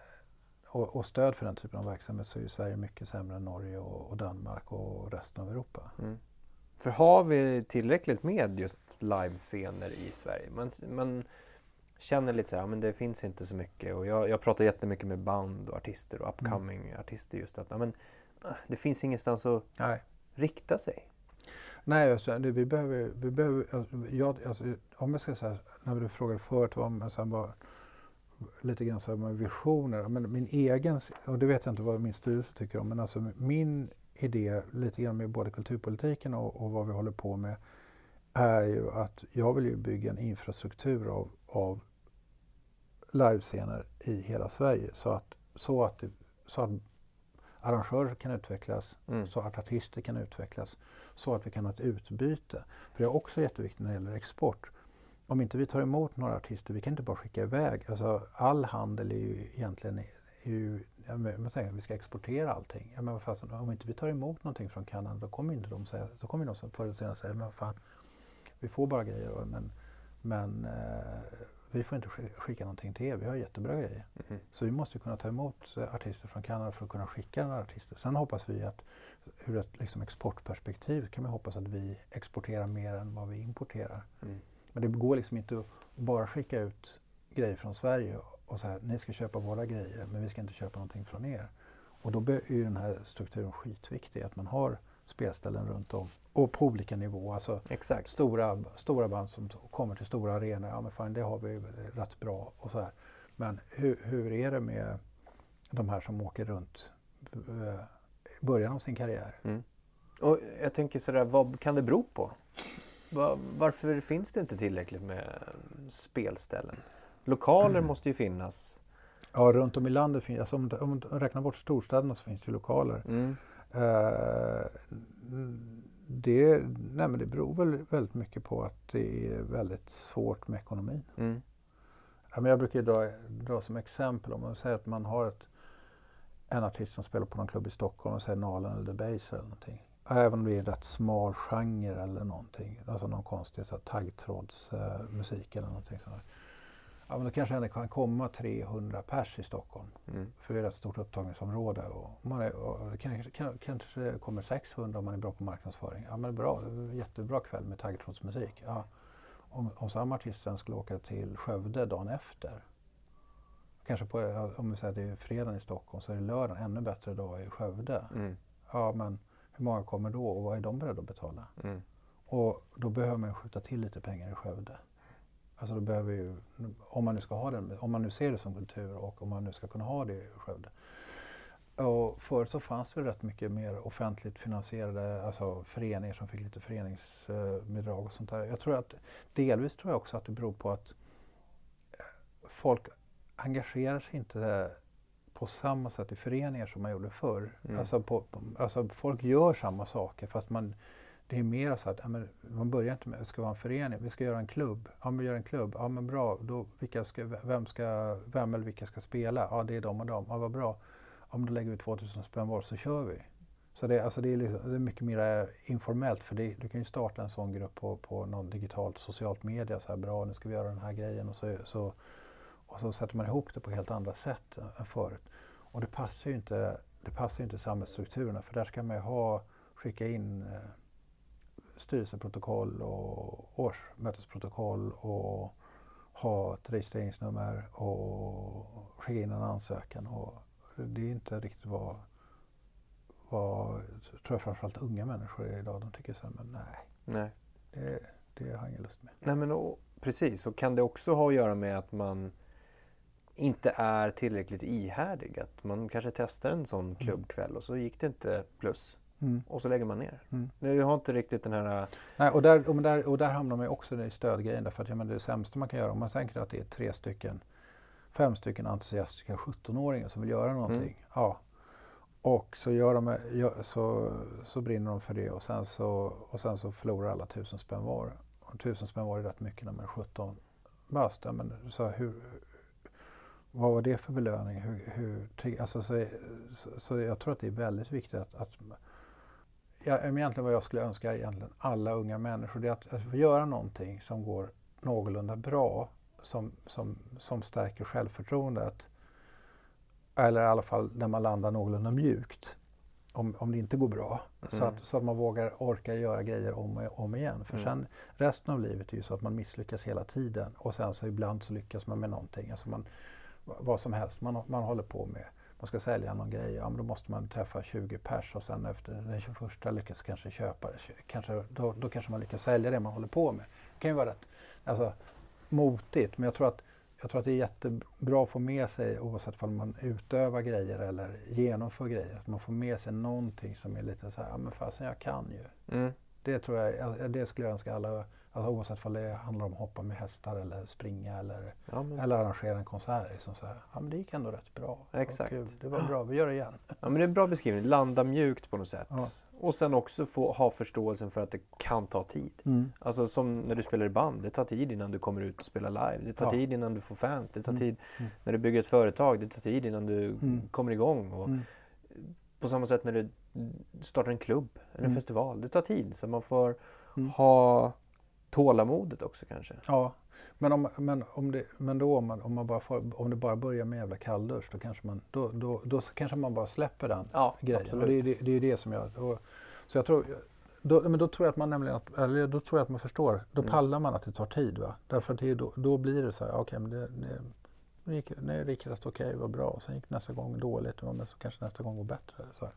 och, och stöd för den typen av verksamhet så är ju Sverige mycket sämre än Norge och, och Danmark och resten av Europa. Mm. För har vi tillräckligt med just livescener i Sverige? Man, man känner lite så här, men det finns inte så mycket. Och jag, jag pratar jättemycket med band och artister och upcoming artister just att men, ah, det finns ingenstans att Nej. rikta sig. Nej, alltså, det, vi behöver, vi behöver alltså, jag, alltså, om jag ska säga, när du frågade förut vad man sen bara lite grann så här med visioner. Men min egen, och det vet jag inte vad min styrelse tycker om, men alltså min idé lite grann med både kulturpolitiken och, och vad vi håller på med är ju att jag vill ju bygga en infrastruktur av, av livescener i hela Sverige så att, så att, så att arrangörer kan utvecklas, Mm. så att artister kan utvecklas, så att vi kan ha ett utbyte. För det är också jätteviktigt när det gäller export. Om inte vi tar emot några artister, vi kan inte bara skicka iväg. Alltså, all handel är ju egentligen är ju, man tänker, vi ska exportera allting. Ja, men fasen, om inte vi tar emot någonting från Kanada då kommer inte de säga, då kommer som förr eller senare säga, men fan, vi får bara grejer men, men eh, vi får inte sk- skicka någonting till er, vi har jättebra grejer. Mhm. Så vi måste kunna ta emot eh, artister från Kanada för att kunna skicka några artister. Sen hoppas vi att ur ett liksom, exportperspektiv kan vi hoppas att vi exporterar mer än vad vi importerar. Mm. Men det går liksom inte att bara skicka ut grejer från Sverige och säga ni ska köpa våra grejer men vi ska inte köpa någonting från er. Och då är ju den här strukturen skitviktig, att man har spelställen runt om och på olika nivåer. Alltså Exakt. stora, stora band som kommer till stora arenor, ja men fan det har vi rätt bra och så här. Men hur, hur är det med de här som åker runt eh, i början av sin karriär? Mm. Och jag tänker sådär, vad kan det bero på? Va- Varför finns det inte tillräckligt med spelställen? Lokaler Mm. måste ju finnas. Ja, runt om i landet finns, alltså om, om du räknar bort storstäderna så finns det lokaler. Mm. Eh, det, nej men det beror väl väldigt mycket på att det är väldigt svårt med ekonomin. Mm. Ja, men jag brukar dra, dra som exempel om man säger att man har ett, en artist som spelar på någon klubb i Stockholm och säger Nalen eller The Base eller någonting. Även om det är en rätt smal genre eller någonting. Alltså någon konstig taggtrådsmusik eller någonting sånt. Ja, men då kanske det kan komma 300 pers i Stockholm. Mm. För det är ett stort upptagningsområde. Och man är, och kanske, kan- kanske kommer 600 om man är bra på marknadsföring. Ja men bra, jättebra kväll med taggtrådsmusik. Ja. Om, om samma artist sen skulle åka till Skövde dagen efter. Kanske på, om vi säger att det är fredag i Stockholm så är det lördag, ännu bättre dag i Skövde. Mm. Ja men hur många kommer då och vad är de beredda att betala? Mm. Och då behöver man skjuta till lite pengar i Skövde. Alltså då behöver ju, om man nu ska ha den, om man nu ser det som kultur och om man nu ska kunna ha det i Skövde. Och förut så fanns det rätt mycket mer offentligt finansierade alltså föreningar som fick lite föreningsbidrag och sånt där. Jag tror att delvis tror jag också att det beror på att eh, folk engagerar sig inte på samma sätt i föreningar som man gjorde förr. Mm. Alltså, på, alltså folk gör samma saker fast man, det är mer så att men man börjar inte med att ska vara en förening, vi ska göra en klubb. Ja men gör en klubb, ja men bra, då, vilka ska, vem, ska, vem eller vilka ska spela? Ja det är de och de, ja vad bra. Men då lägger vi 2000 spänn var så kör vi. Så det, alltså det, är, liksom, det är mycket mer informellt för det, du kan ju starta en sån grupp på, på någon digitalt socialt media. Så här, bra, nu ska vi göra den här grejen och så, så, och så sätter man ihop det på helt andra sätt än förut. Och det passar ju inte, det passar inte samhällsstrukturerna för där ska man ju ha, skicka in eh, styrelseprotokoll och årsmötesprotokoll och ha ett registreringsnummer och skicka in en ansökan. Och det är inte riktigt vad vad, tror jag framförallt unga människor är idag. De tycker så här, men nej, Nej. det, det har jag ingen lust med. Nej men och, precis, och kan det också ha att göra med att man inte är tillräckligt ihärdig? Att man kanske testar en sån klubbkväll och så gick det inte plus Mm. och så lägger man ner. Mm. Nu har inte riktigt den här... Nej, och, där, och, där, och där hamnar man ju också i stödgrejen. Därför att ja, men det sämsta man kan göra, om man tänker att det är tre stycken, fem stycken entusiastiska 17-åringar som vill göra någonting. Mm. Ja. Och så, gör de, så, så brinner de för det och sen så, och sen så förlorar alla tusen spänn var. Och tusen spänn var är rätt mycket när man är 17 bast. Ja, men så hur, vad var det för belöning? Hur, hur, alltså så, så, så jag tror att det är väldigt viktigt att, att ja, egentligen vad jag skulle önska egentligen alla unga människor det är att, att få göra någonting som går någorlunda bra som, som, som stärker självförtroendet. Eller i alla fall när man landar någorlunda mjukt. Om, om det inte går bra. Så, Mm. att, så att man vågar orka göra grejer om och om igen. För Mm. sen resten av livet är ju så att man misslyckas hela tiden. Och sen så ibland så lyckas man med någonting. Alltså man, vad som helst man, man håller på med. Man ska sälja någon grej, ja men då måste man träffa 20 pers och sen efter den 21 lyckas kanske köpa det. Kanske, då, då kanske man lyckas sälja det man håller på med. Det kan ju vara rätt alltså, motigt men jag tror, att, jag tror att det är jättebra att få med sig oavsett om man utövar grejer eller genomför grejer. Att man får med sig någonting som är lite så här, ja men fasen jag kan ju. Mm. Det tror jag, det skulle jag önska alla, alltså oavsett om det handlar om att hoppa med hästar eller springa eller, Ja, men, eller arrangera en konsert. Liksom så här, ja men det gick ändå rätt bra. Det var Exakt. kul. Det var bra, vi gör det igen. ja, men det är en bra beskrivning. Landa mjukt på något sätt. Ja. Och sen också få ha förståelsen för att det kan ta tid. Mm. Alltså som när du spelar i band. Det tar tid innan du kommer ut och spelar live. Det tar Ja. tid innan du får fans. Det tar Mm. tid Mm. när du bygger ett företag. Det tar tid innan du Mm. kommer igång. Och Mm. På samma sätt när du startar en klubb eller en Mm. festival. Det tar tid. Så man får Mm. ha tålamodet också kanske. Ja, men, om, men, om, det, men då om, man, om, man bara får, om det bara börjar med jävla kalldusch då kanske man, då, då, då kanske man bara släpper den Ja, grejen. absolut. Och det, är det, det är det som jag... Och, så jag tror, då, men då tror jag att man nämligen, att, eller då tror jag att man förstår, då Mm. pallar man att det tar tid. Va? Därför att det då, då blir det så här, okej men det, det, det gick, nej, det gick rätt okej, vad bra. Och sen gick nästa gång dåligt, men så kanske nästa gång går bättre. Så, här.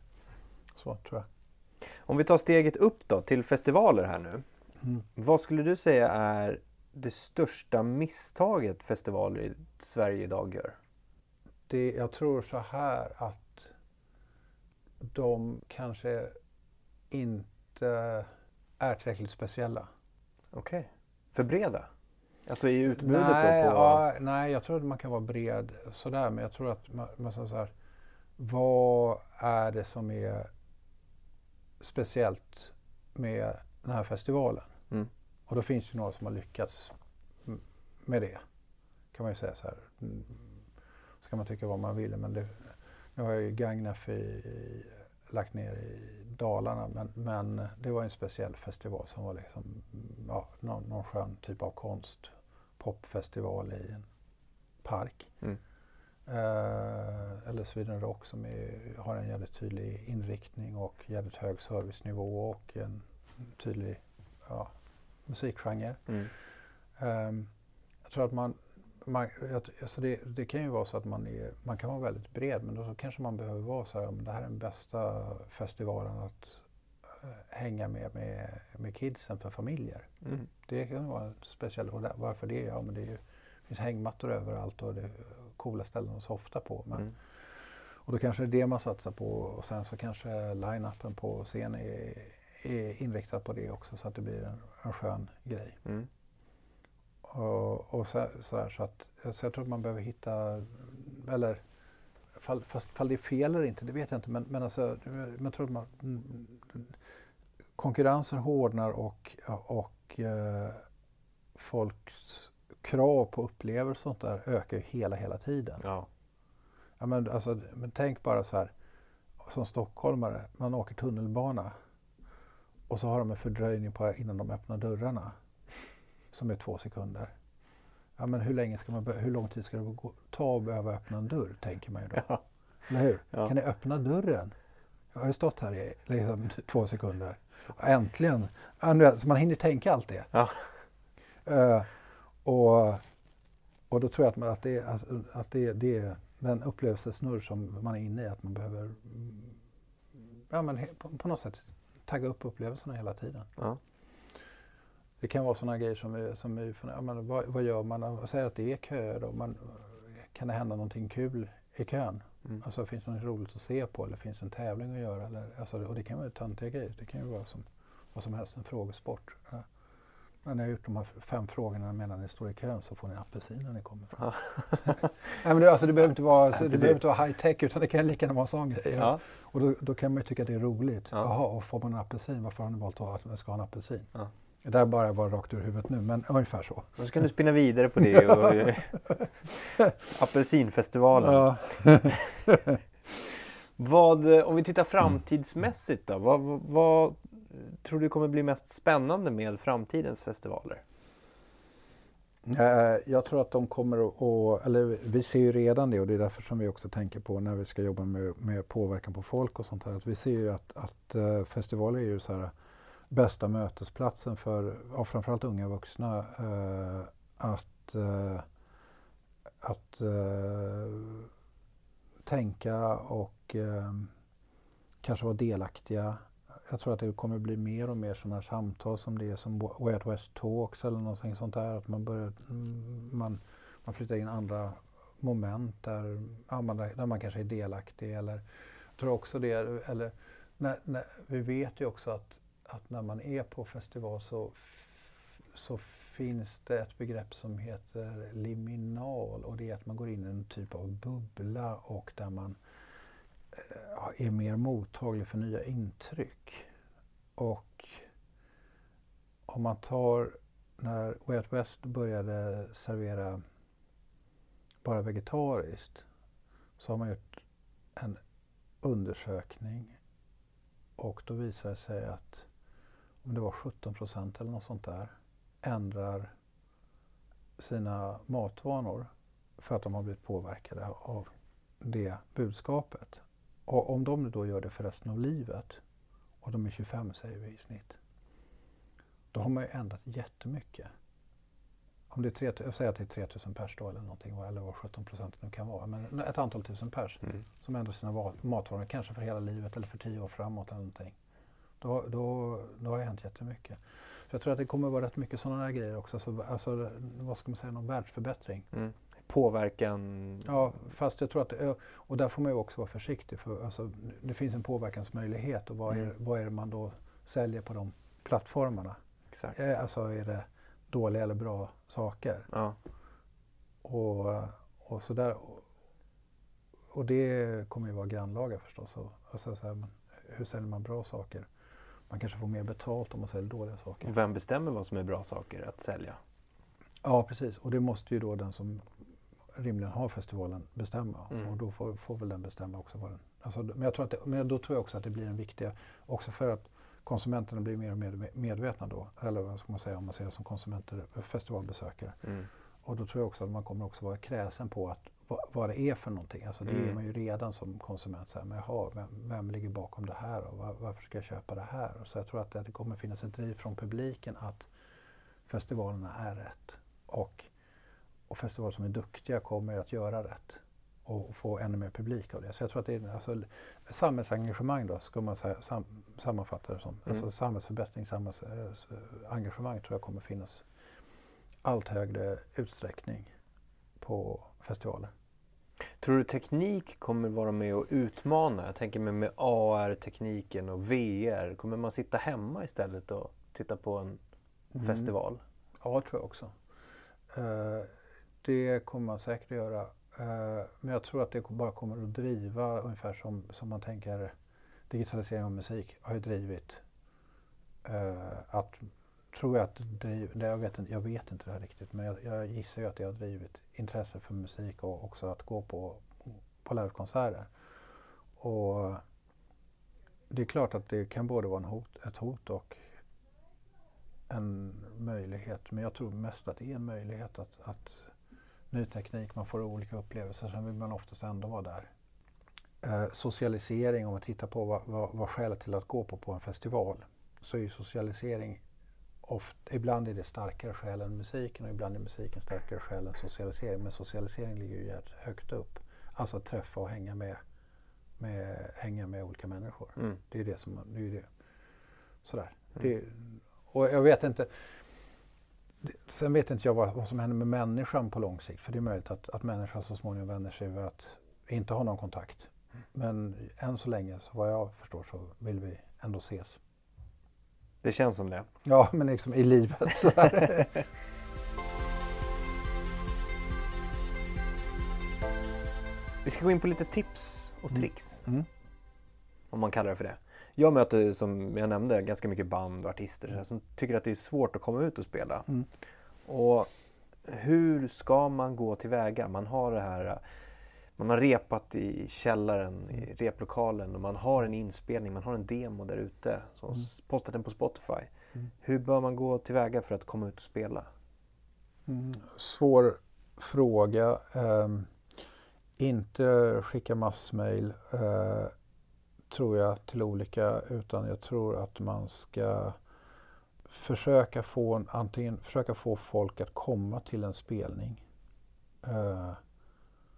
Så tror jag. Om vi tar steget upp då till festivaler här nu. Mm. Vad skulle du säga är det största misstaget festivaler i Sverige idag gör? Det, jag tror så här att de kanske inte är tillräckligt speciella. Okej. För breda? Alltså i utbudet nej, då? På... ja, nej, jag tror att man kan vara bred sådär, men jag tror att man, man så här, vad är det som är speciellt med den här festivalen? Mm. Och då finns det några som har lyckats med det. Kan man ju säga så här. Mm, Så kan man tycka vad man vill, men det, nu har jag ju Gagnef i, lagt ner i Dalarna, men, men det var en speciell festival som var liksom, ja, någon, någon skön typ av konst. Popfestival i en park. Mm. Eh, eller Sweden Rock som är, har en jävligt tydlig inriktning och jävligt hög servicenivå och en tydlig ja, musikgenre. Mm. Ehm, jag tror att man, man alltså det, det kan ju vara så att man, är, man kan vara väldigt bred men då kanske man behöver vara så här, det här är den bästa festivalen att eh, hänga med, med med kidsen för familjer. Mm. Det kan vara en speciell, och där, varför det? Ja men det är ju, det finns hängmattor överallt och det coola ställen att softa på. Men, Mm. Och då kanske det är det man satsar på och sen så kanske line-upen på scen är, är inriktad på det också så att det blir en, en skön grej. Mm. Och, och så, så, där, så att så jag tror att man behöver hitta, eller fall, fast fall det är fel eller inte, det vet jag inte. Men, men alltså, jag tror att man, konkurrensen hårdnar och, och eh, folks krav på upplevelser och sånt där ökar ju hela, hela tiden. Ja. Ja, men, alltså, men tänk bara så här, som stockholmare, man åker tunnelbana och så har de en fördröjning på innan de öppnar dörrarna som är två sekunder. Ja, men hur, länge ska man, hur lång tid ska det gå, ta att behöva öppna en dörr, tänker man ju då. Ja. Eller hur? Ja. Kan ni öppna dörren? Jag har ju stått här i liksom, två sekunder. Äntligen! Så man hinner tänka allt det. Ja. Eh, och, och då tror jag att, man, att, det, är- att, det, det är den upplevelsesnurr som man är inne i, att man behöver ja, men, på, på något sätt tagga upp upplevelserna hela tiden. Ja. Det kan vara sådana grejer som, som ja, men, vad, vad gör man? Säg att det är köer då. Man, kan det hända någonting kul i kön? Mm. Alltså finns det något roligt att se på eller finns det en tävling att göra? Eller, alltså, och det kan vara töntiga grejer. Det kan ju vara som, vad som helst, en frågesport. Ja. När jag har gjort de här fem frågorna medan ni står i kön så får ni apelsin när ni kommer fram. Nej, men det, alltså, det behöver inte vara, det behöver inte vara high tech utan det kan lika gärna vara en sån grej. Ja. Och då, då kan man ju tycka att det är roligt. Ja. Jaha, och får man en apelsin, varför har ni valt att man ska ha en apelsin? Ja. Det där bara var rakt ur huvudet nu, men ungefär så. Och så kan du spinna vidare på det. Och, Apelsinfestivalen. Vad, eh, om vi tittar framtidsmässigt då, vad, vad tror du kommer bli mest spännande med framtidens festivaler? Eh, jag tror att de kommer att, eller vi ser ju redan det och det är därför som vi också tänker på när vi ska jobba med, med påverkan på folk och sånt här. Att vi ser ju att, att eh, festivaler är ju så här bästa mötesplatsen för ja, framförallt unga vuxna eh, att, eh, att eh, tänka och eh, kanske vara delaktiga. Jag tror att det kommer bli mer och mer sådana här samtal som det är som Way Out West Talks eller någonting sånt där. Att man, börjar, mm, man, man flyttar in andra moment där, ja, man, där man kanske är delaktig. Eller, jag tror också det, eller, när, när, vi vet ju också att, att när man är på festival så, så finns det ett begrepp som heter liminal och det är att man går in i en typ av bubbla och där man eh, är mer mottaglig för nya intryck. Och om man tar när Way Out West började servera bara vegetariskt så har man gjort en undersökning och då visar det sig att om det var 17 procent eller något sånt där ändrar sina matvanor för att de har blivit påverkade av det budskapet. Och om de då gör det för resten av livet, och de är 25 säger vi i snitt, då har man ju ändrat jättemycket. Om det är 3, jag säger att det är 3000 pers då eller någonting, eller vad 17 procent nu kan vara, men ett antal tusen pers Mm. som ändrar sina matvanor, kanske för hela livet eller för tio år framåt eller någonting. Då, då, då har det hänt jättemycket. Så jag tror att det kommer vara rätt mycket sådana där grejer också. Så, alltså, vad ska man säga, någon världsförbättring. Mm. Påverkan. Ja, fast jag tror att, och där får man ju också vara försiktig för alltså, det finns en påverkansmöjlighet och vad är, Mm. vad är det man då säljer på de plattformarna? Exakt. Eh, Alltså är det dåliga eller bra saker? Ja. Och, och så där. Och, och det kommer ju vara grannlaga förstås. Och, alltså, så här, men hur säljer man bra saker? Man kanske får mer betalt om man säljer dåliga saker. Och vem bestämmer vad som är bra saker att sälja? Ja, precis. Och det måste ju då den som rimligen har festivalen bestämma. Mm. Och då får, får väl den bestämma också vad den... Alltså, men, jag tror att det, men då tror jag också att det blir en viktig... Också för att konsumenterna blir mer och mer medvetna då. Eller vad ska man säga om man ser det som konsumenter, festivalbesökare. Mm. Och då tror jag också att man kommer också vara kräsen på att, vad, vad det är för någonting. Alltså det är Mm. man ju redan som konsument. Så här, men jaha, vem, vem ligger bakom det här och var, varför ska jag köpa det här? Och så jag tror att det, det kommer finnas ett driv från publiken att festivalerna är rätt. Och, och festivaler som är duktiga kommer att göra rätt och, få ännu mer publik av det. Så jag tror att det är alltså, samhällsengagemang då, ska man säga, sam, sammanfatta det som. Mm. Alltså samhällsförbättring, samhällsengagemang tror jag kommer finnas allt högre utsträckning på festivaler. Tror du teknik kommer vara med och utmana? Jag tänker mig med AR-tekniken och VR. Kommer man sitta hemma istället och titta på en Mm. festival? Ja, det tror jag också. Eh, det kommer man säkert att göra. Eh, men jag tror att det bara kommer att driva ungefär som, som man tänker digitalisering av musik har ju drivit eh, att tror jag att det driver, jag vet, inte, jag vet inte det här riktigt men jag, jag gissar ju att det har drivit intresse för musik och också att gå på, på livekonserter. Och det är klart att det kan både vara en hot, ett hot och en möjlighet. Men jag tror mest att det är en möjlighet att, att ny teknik, man får olika upplevelser. Sen vill man oftast ändå vara där. Eh, socialisering, om man tittar på vad, vad, vad skälet till att gå på, på en festival, så är ju socialisering ofta, ibland är det starkare skäl än musiken och ibland är musiken starkare skäl än socialisering. Men socialisering ligger ju högt upp. Alltså att träffa och hänga med, med, hänga med olika människor. Mm. Det är det som, det är det. Sådär. Mm. Det, och jag vet inte, sen vet inte jag vad, vad, som händer med människan på lång sikt. För det är möjligt att, att människan så småningom vänder sig över att inte ha någon kontakt. Mm. Men än så länge, så vad jag förstår, så vill vi ändå ses. Det känns som det. Ja, men liksom i livet. Vi ska gå in på lite tips och mm. tricks. Mm. Om man kallar det för det. Jag möter, som jag nämnde, ganska mycket band och artister mm. som tycker att det är svårt att komma ut och spela. Mm. Och hur ska man gå tillväga? Man har det här man har repat i källaren, i mm. replokalen och man har en inspelning, man har en demo där ute. Så mm. postat den på Spotify. Mm. Hur bör man gå tillväga för att komma ut och spela? Mm. Svår fråga. Um, inte skicka massmail uh, tror jag till olika utan jag tror att man ska försöka få, antingen försöka få folk att komma till en spelning. eh,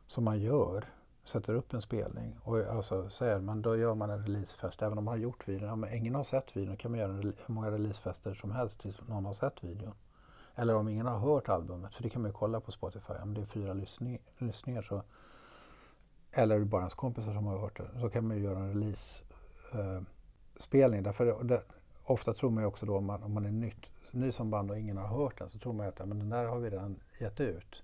som man gör, sätter upp en spelning och alltså säger man då gör man en releasefest. Även om man har gjort videon, om ingen har sett videon kan man göra hur många releasefester som helst tills någon har sett videon. Eller om ingen har hört albumet, för det kan man ju kolla på Spotify. Om det är fyra lyssningar så eller bara ens kompisar som har hört det, så kan man ju göra en release-spelning. Eh, Därför det, ofta tror man ju också då om man, om man är nytt, ny som band och ingen har hört den så tror man att men den där har vi redan gett ut.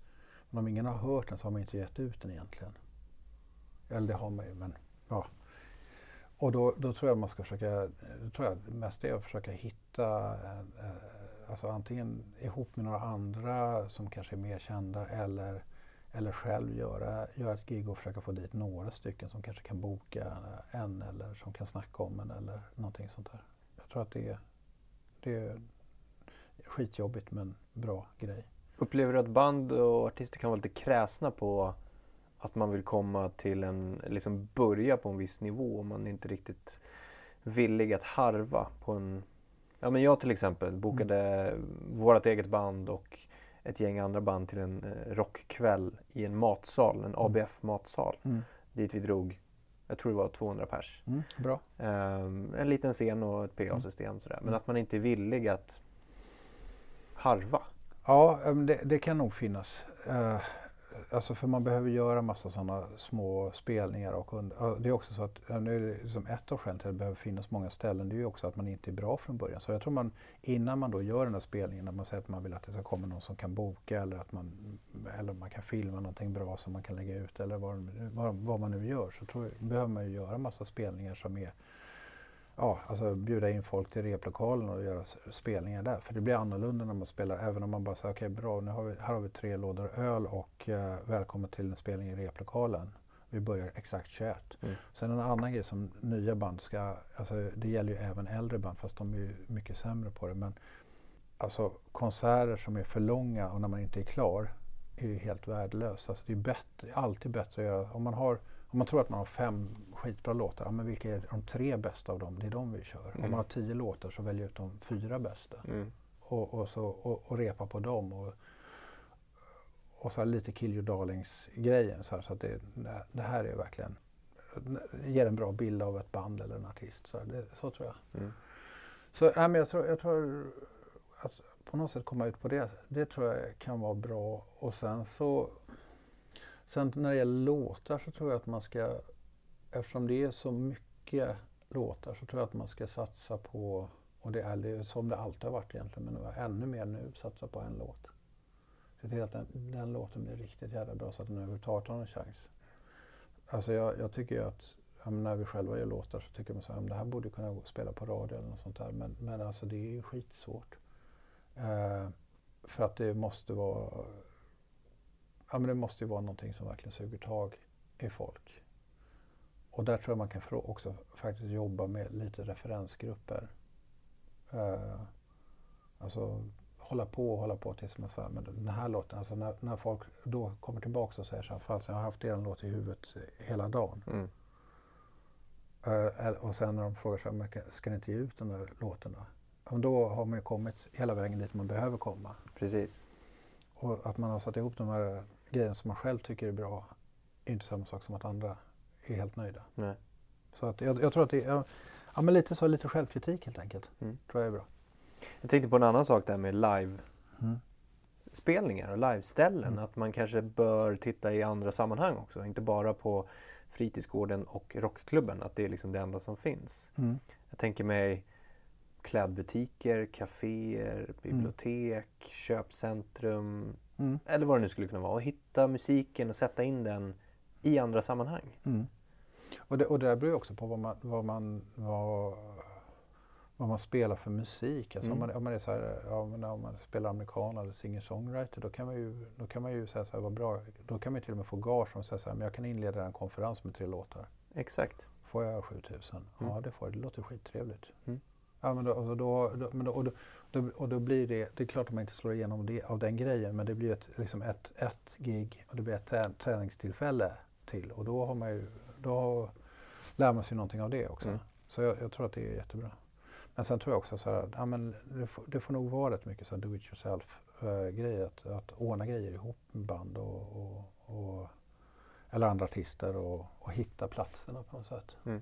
Men om ingen har hört den så har man inte gett ut den egentligen. Eller det har man ju, men ja. Och då, då tror jag man ska försöka, tror jag mest är att försöka hitta, eh, eh, alltså antingen ihop med några andra som kanske är mer kända eller, eller själv göra, göra ett gig och försöka få dit några stycken som kanske kan boka en eller som kan snacka om en eller någonting sånt där. Jag tror att det är, det är skitjobbigt men bra grej. Upplever du att band och artister kan vara lite kräsna på att man vill komma till en, liksom börja på en viss nivå och man är inte riktigt villig att harva på en... Ja men jag till exempel bokade mm. vårt eget band och ett gäng andra band till en eh, rockkväll i en matsal, en mm. ABF-matsal. Mm. Dit vi drog, jag tror det var 200 pers. Mm, bra. Um, en liten scen och ett PA-system mm. sådär. Men mm. att man inte är villig att harva. Ja, det, det kan nog finnas. Uh, alltså för man behöver göra massa sådana små spelningar och under, det är också så att nu är det liksom ett av skälen till att det behöver finnas många ställen. Det är ju också att man inte är bra från början. Så jag tror man innan man då gör den här spelningen, när man säger att man vill att det ska komma någon som kan boka eller att man, eller man kan filma någonting bra som man kan lägga ut eller vad, vad, vad man nu gör så tror jag, behöver man ju göra massa spelningar som är ja, alltså bjuda in folk till replokalen och göra spelningar där. För det blir annorlunda när man spelar, även om man bara säger okej okay, bra, nu har vi, här har vi tre lådor öl och eh, välkommen till en spelning i replokalen. Vi börjar exakt 21. Mm. Sen en annan grej som nya band ska, alltså det gäller ju även äldre band fast de är ju mycket sämre på det. Men alltså konserter som är för långa och när man inte är klar är ju helt värdelöst. Alltså det är bättre, alltid bättre att göra, om man har om man tror att man har fem skitbra låtar, ja, men vilka är de tre bästa av dem? Det är de vi kör. Mm. Om man har tio låtar så väljer ut de fyra bästa. Mm. Och, och, så, och, och, repa på dem. Och, och så lite Kill Your Darlings-grejen. Så, så att det, det, här är verkligen, ger en bra bild av ett band eller en artist. Så, det, så tror jag. Mm. Så ja, men jag, tror, jag tror att på något sätt komma ut på det, det tror jag kan vara bra. Och sen så Sen när det gäller låtar så tror jag att man ska, eftersom det är så mycket låtar så tror jag att man ska satsa på, och det är det, som det alltid har varit egentligen, men ännu mer nu, satsa på en låt. Se till att den, den låten blir riktigt jävla bra så att den överhuvudtaget har någon chans. Alltså jag, jag tycker ju att ja, när vi själva gör låtar så tycker man att det här borde kunna spela på radio eller något sånt där. Men, men alltså det är ju skitsvårt. Eh, för att det måste vara ja, men det måste ju vara någonting som verkligen suger tag i folk. Och där tror jag man kan också faktiskt jobba med lite referensgrupper. Uh, alltså hålla på och hålla på tills man säger, men den här låten, alltså när, när folk då kommer tillbaka och säger så här, fast jag har haft er låt i huvudet hela dagen. Mm. Uh, och sen när de frågar så här, ska ni inte ge ut de där låtarna? då har man ju kommit hela vägen dit man behöver komma. Precis. Och att man har satt ihop de här grejerna som man själv tycker är bra är inte samma sak som att andra är helt nöjda. Nej. Så att jag, jag tror att det är ja, men lite så, lite självkritik helt enkelt. Mm. tror jag är bra. Jag tänkte på en annan sak där med live mm. spelningar och liveställen. Mm. Att man kanske bör titta i andra sammanhang också. Inte bara på fritidsgården och rockklubben. Att det är liksom det enda som finns. Mm. Jag tänker mig klädbutiker, kaféer, bibliotek, köpcentrum mm. eller vad det nu skulle kunna vara. Och hitta musiken och sätta in den i andra sammanhang. Mm. Och, det, och det där beror också på vad man, vad man, vad, vad man spelar för musik. Alltså mm. om, man, om, man är så här, ja, om man spelar amerikan eller singer-songwriter då kan man ju, då kan man ju säga så här, vad bra, då kan man till och med få gage och säga så här, men jag kan inleda en konferens med tre låtar. Exakt. Får jag 7000? Mm. Ja det får jag, det låter skittrevligt. Mm. Ja, men då, alltså då, då, men då, och, då, då, och då blir det, det är klart att man inte slår igenom det, av den grejen, men det blir ett, liksom ett, ett gig och det blir ett trä, träningstillfälle till och då har man ju, då lär man sig någonting av det också. Mm. Så jag, jag, tror att det är jättebra. Men sen tror jag också så här, ja, men det, får, det får nog vara rätt mycket så do it yourself äh, grej, att, att ordna grejer ihop med band och, och, och eller andra artister och, och, hitta platserna på något sätt. Mm.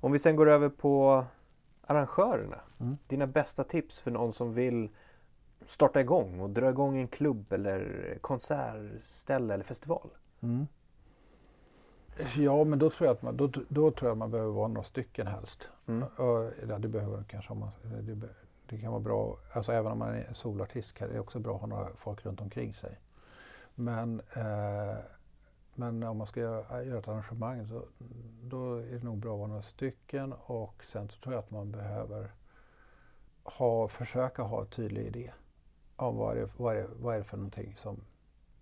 Om vi sen går över på arrangörerna. Mm. Dina bästa tips för någon som vill starta igång och dra igång en klubb eller konsertställe eller festival? Mm. Ja, men då tror, jag att man, då, då tror jag man behöver vara några stycken helst. Mm. Ja, det behöver kanske man, det, det, kan vara bra, alltså även om man är solartist kan det också bra att ha några folk runt omkring sig. Men eh, men om man ska göra, göra ett arrangemang så då är det nog bra att vara några stycken och sen så tror jag att man behöver ha, försöka ha en tydlig idé om vad det, vad är, vad är det för någonting som,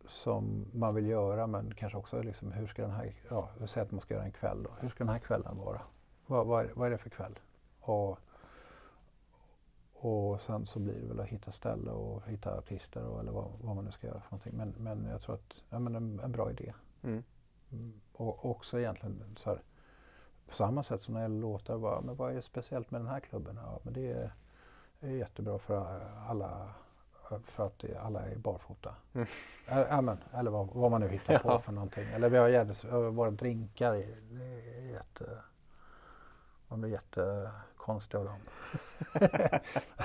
som man vill göra men kanske också liksom hur ska den här, ja, säg att man ska göra en kväll då. Hur ska den här kvällen vara? Vad, vad, är, vad är det för kväll? Och, och sen så blir det väl att hitta ställe och hitta artister och, eller vad, vad man nu ska göra för någonting. Men, men jag tror att, ja men en, en bra idé. Mm. Och också egentligen så här, på samma sätt som när gäller låtar, bara, men vad är speciellt med den här klubben? Ja, men det är, är jättebra för alla för att alla är barfota. Mm. Men, eller vad, vad, man nu hittar på för någonting. Eller vi har jättes, våra drinkar, det är jätte, man blir jättekonstig av dem.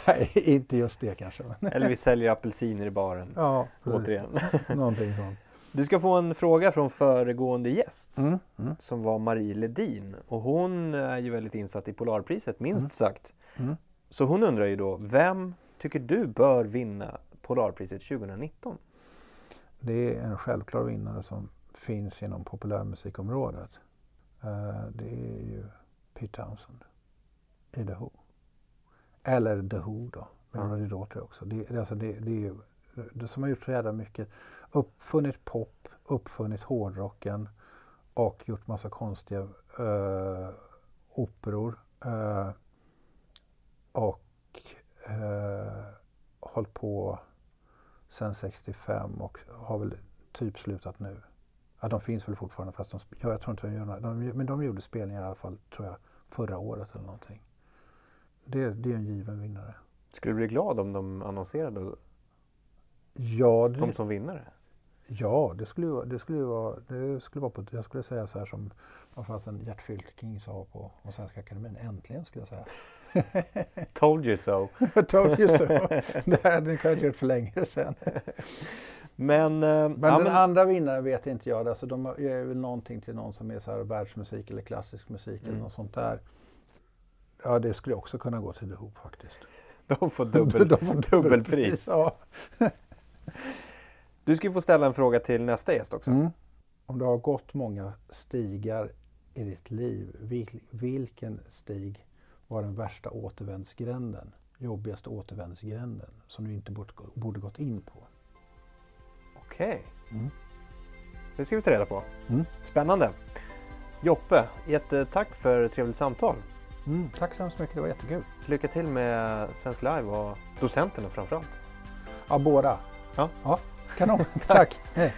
Nej, inte just det kanske. Eller vi säljer apelsiner i baren. Ja, precis. Återigen. Någonting sånt. Du ska få en fråga från föregående gäst mm, mm. som var Marie Ledin och hon är ju väldigt insatt i Polarpriset minst mm. sagt. Mm. Så hon undrar ju då, vem tycker du bör vinna Polarpriset 2019? Det är en självklar vinnare som finns inom populärmusikområdet. Uh, det är ju Pete Townsend i The Who. Eller The Who då, med ja. Roddy Daughter också. Det, alltså det, det är ju det som har gjort så jävla mycket uppfunnit pop, uppfunnit hårdrocken och gjort massa konstiga uh, operor. Uh, och uh, hållit på sen 65 och har väl typ slutat nu. Ja, de finns väl fortfarande fast de, ja, jag tror inte de gör några, de, men de gjorde spelningar i alla fall tror jag förra året eller någonting. Det, det är en given vinnare. Skulle du bli glad om de annonserade Ja, det, de som vinnare? Ja, det skulle, det skulle vara, det skulle vara på, jag skulle säga så här som vad fasen Gert Fylking sa på, på Svenska Akademin. Äntligen skulle jag säga. Told you so. Told you so. det hade ni kunnat gjort för länge sedan. Men, eh, men ja, den men... andra vinnaren vet inte jag. Alltså, de gör väl någonting till någon som är så här världsmusik eller klassisk musik mm. eller något sånt där. Ja, det skulle också kunna gå till The Hoop faktiskt. De får, dubbel, de får dubbelpris. Ja. Du ska få ställa en fråga till nästa gäst också. Mm. Om du har gått många stigar i ditt liv, vil, vilken stig var den värsta återvändsgränden, jobbigaste återvändsgränden som du inte borde, borde gått in på? Okej. Mm. Det ska vi ta reda på. Mm. Spännande. Joppe, jättetack för ett trevligt samtal. Mm, tack så hemskt mycket, det var jättekul. Lycka till med Svensk Live och docenterna framförallt. Ja, båda. Ja. ja kanon. tack. Hej.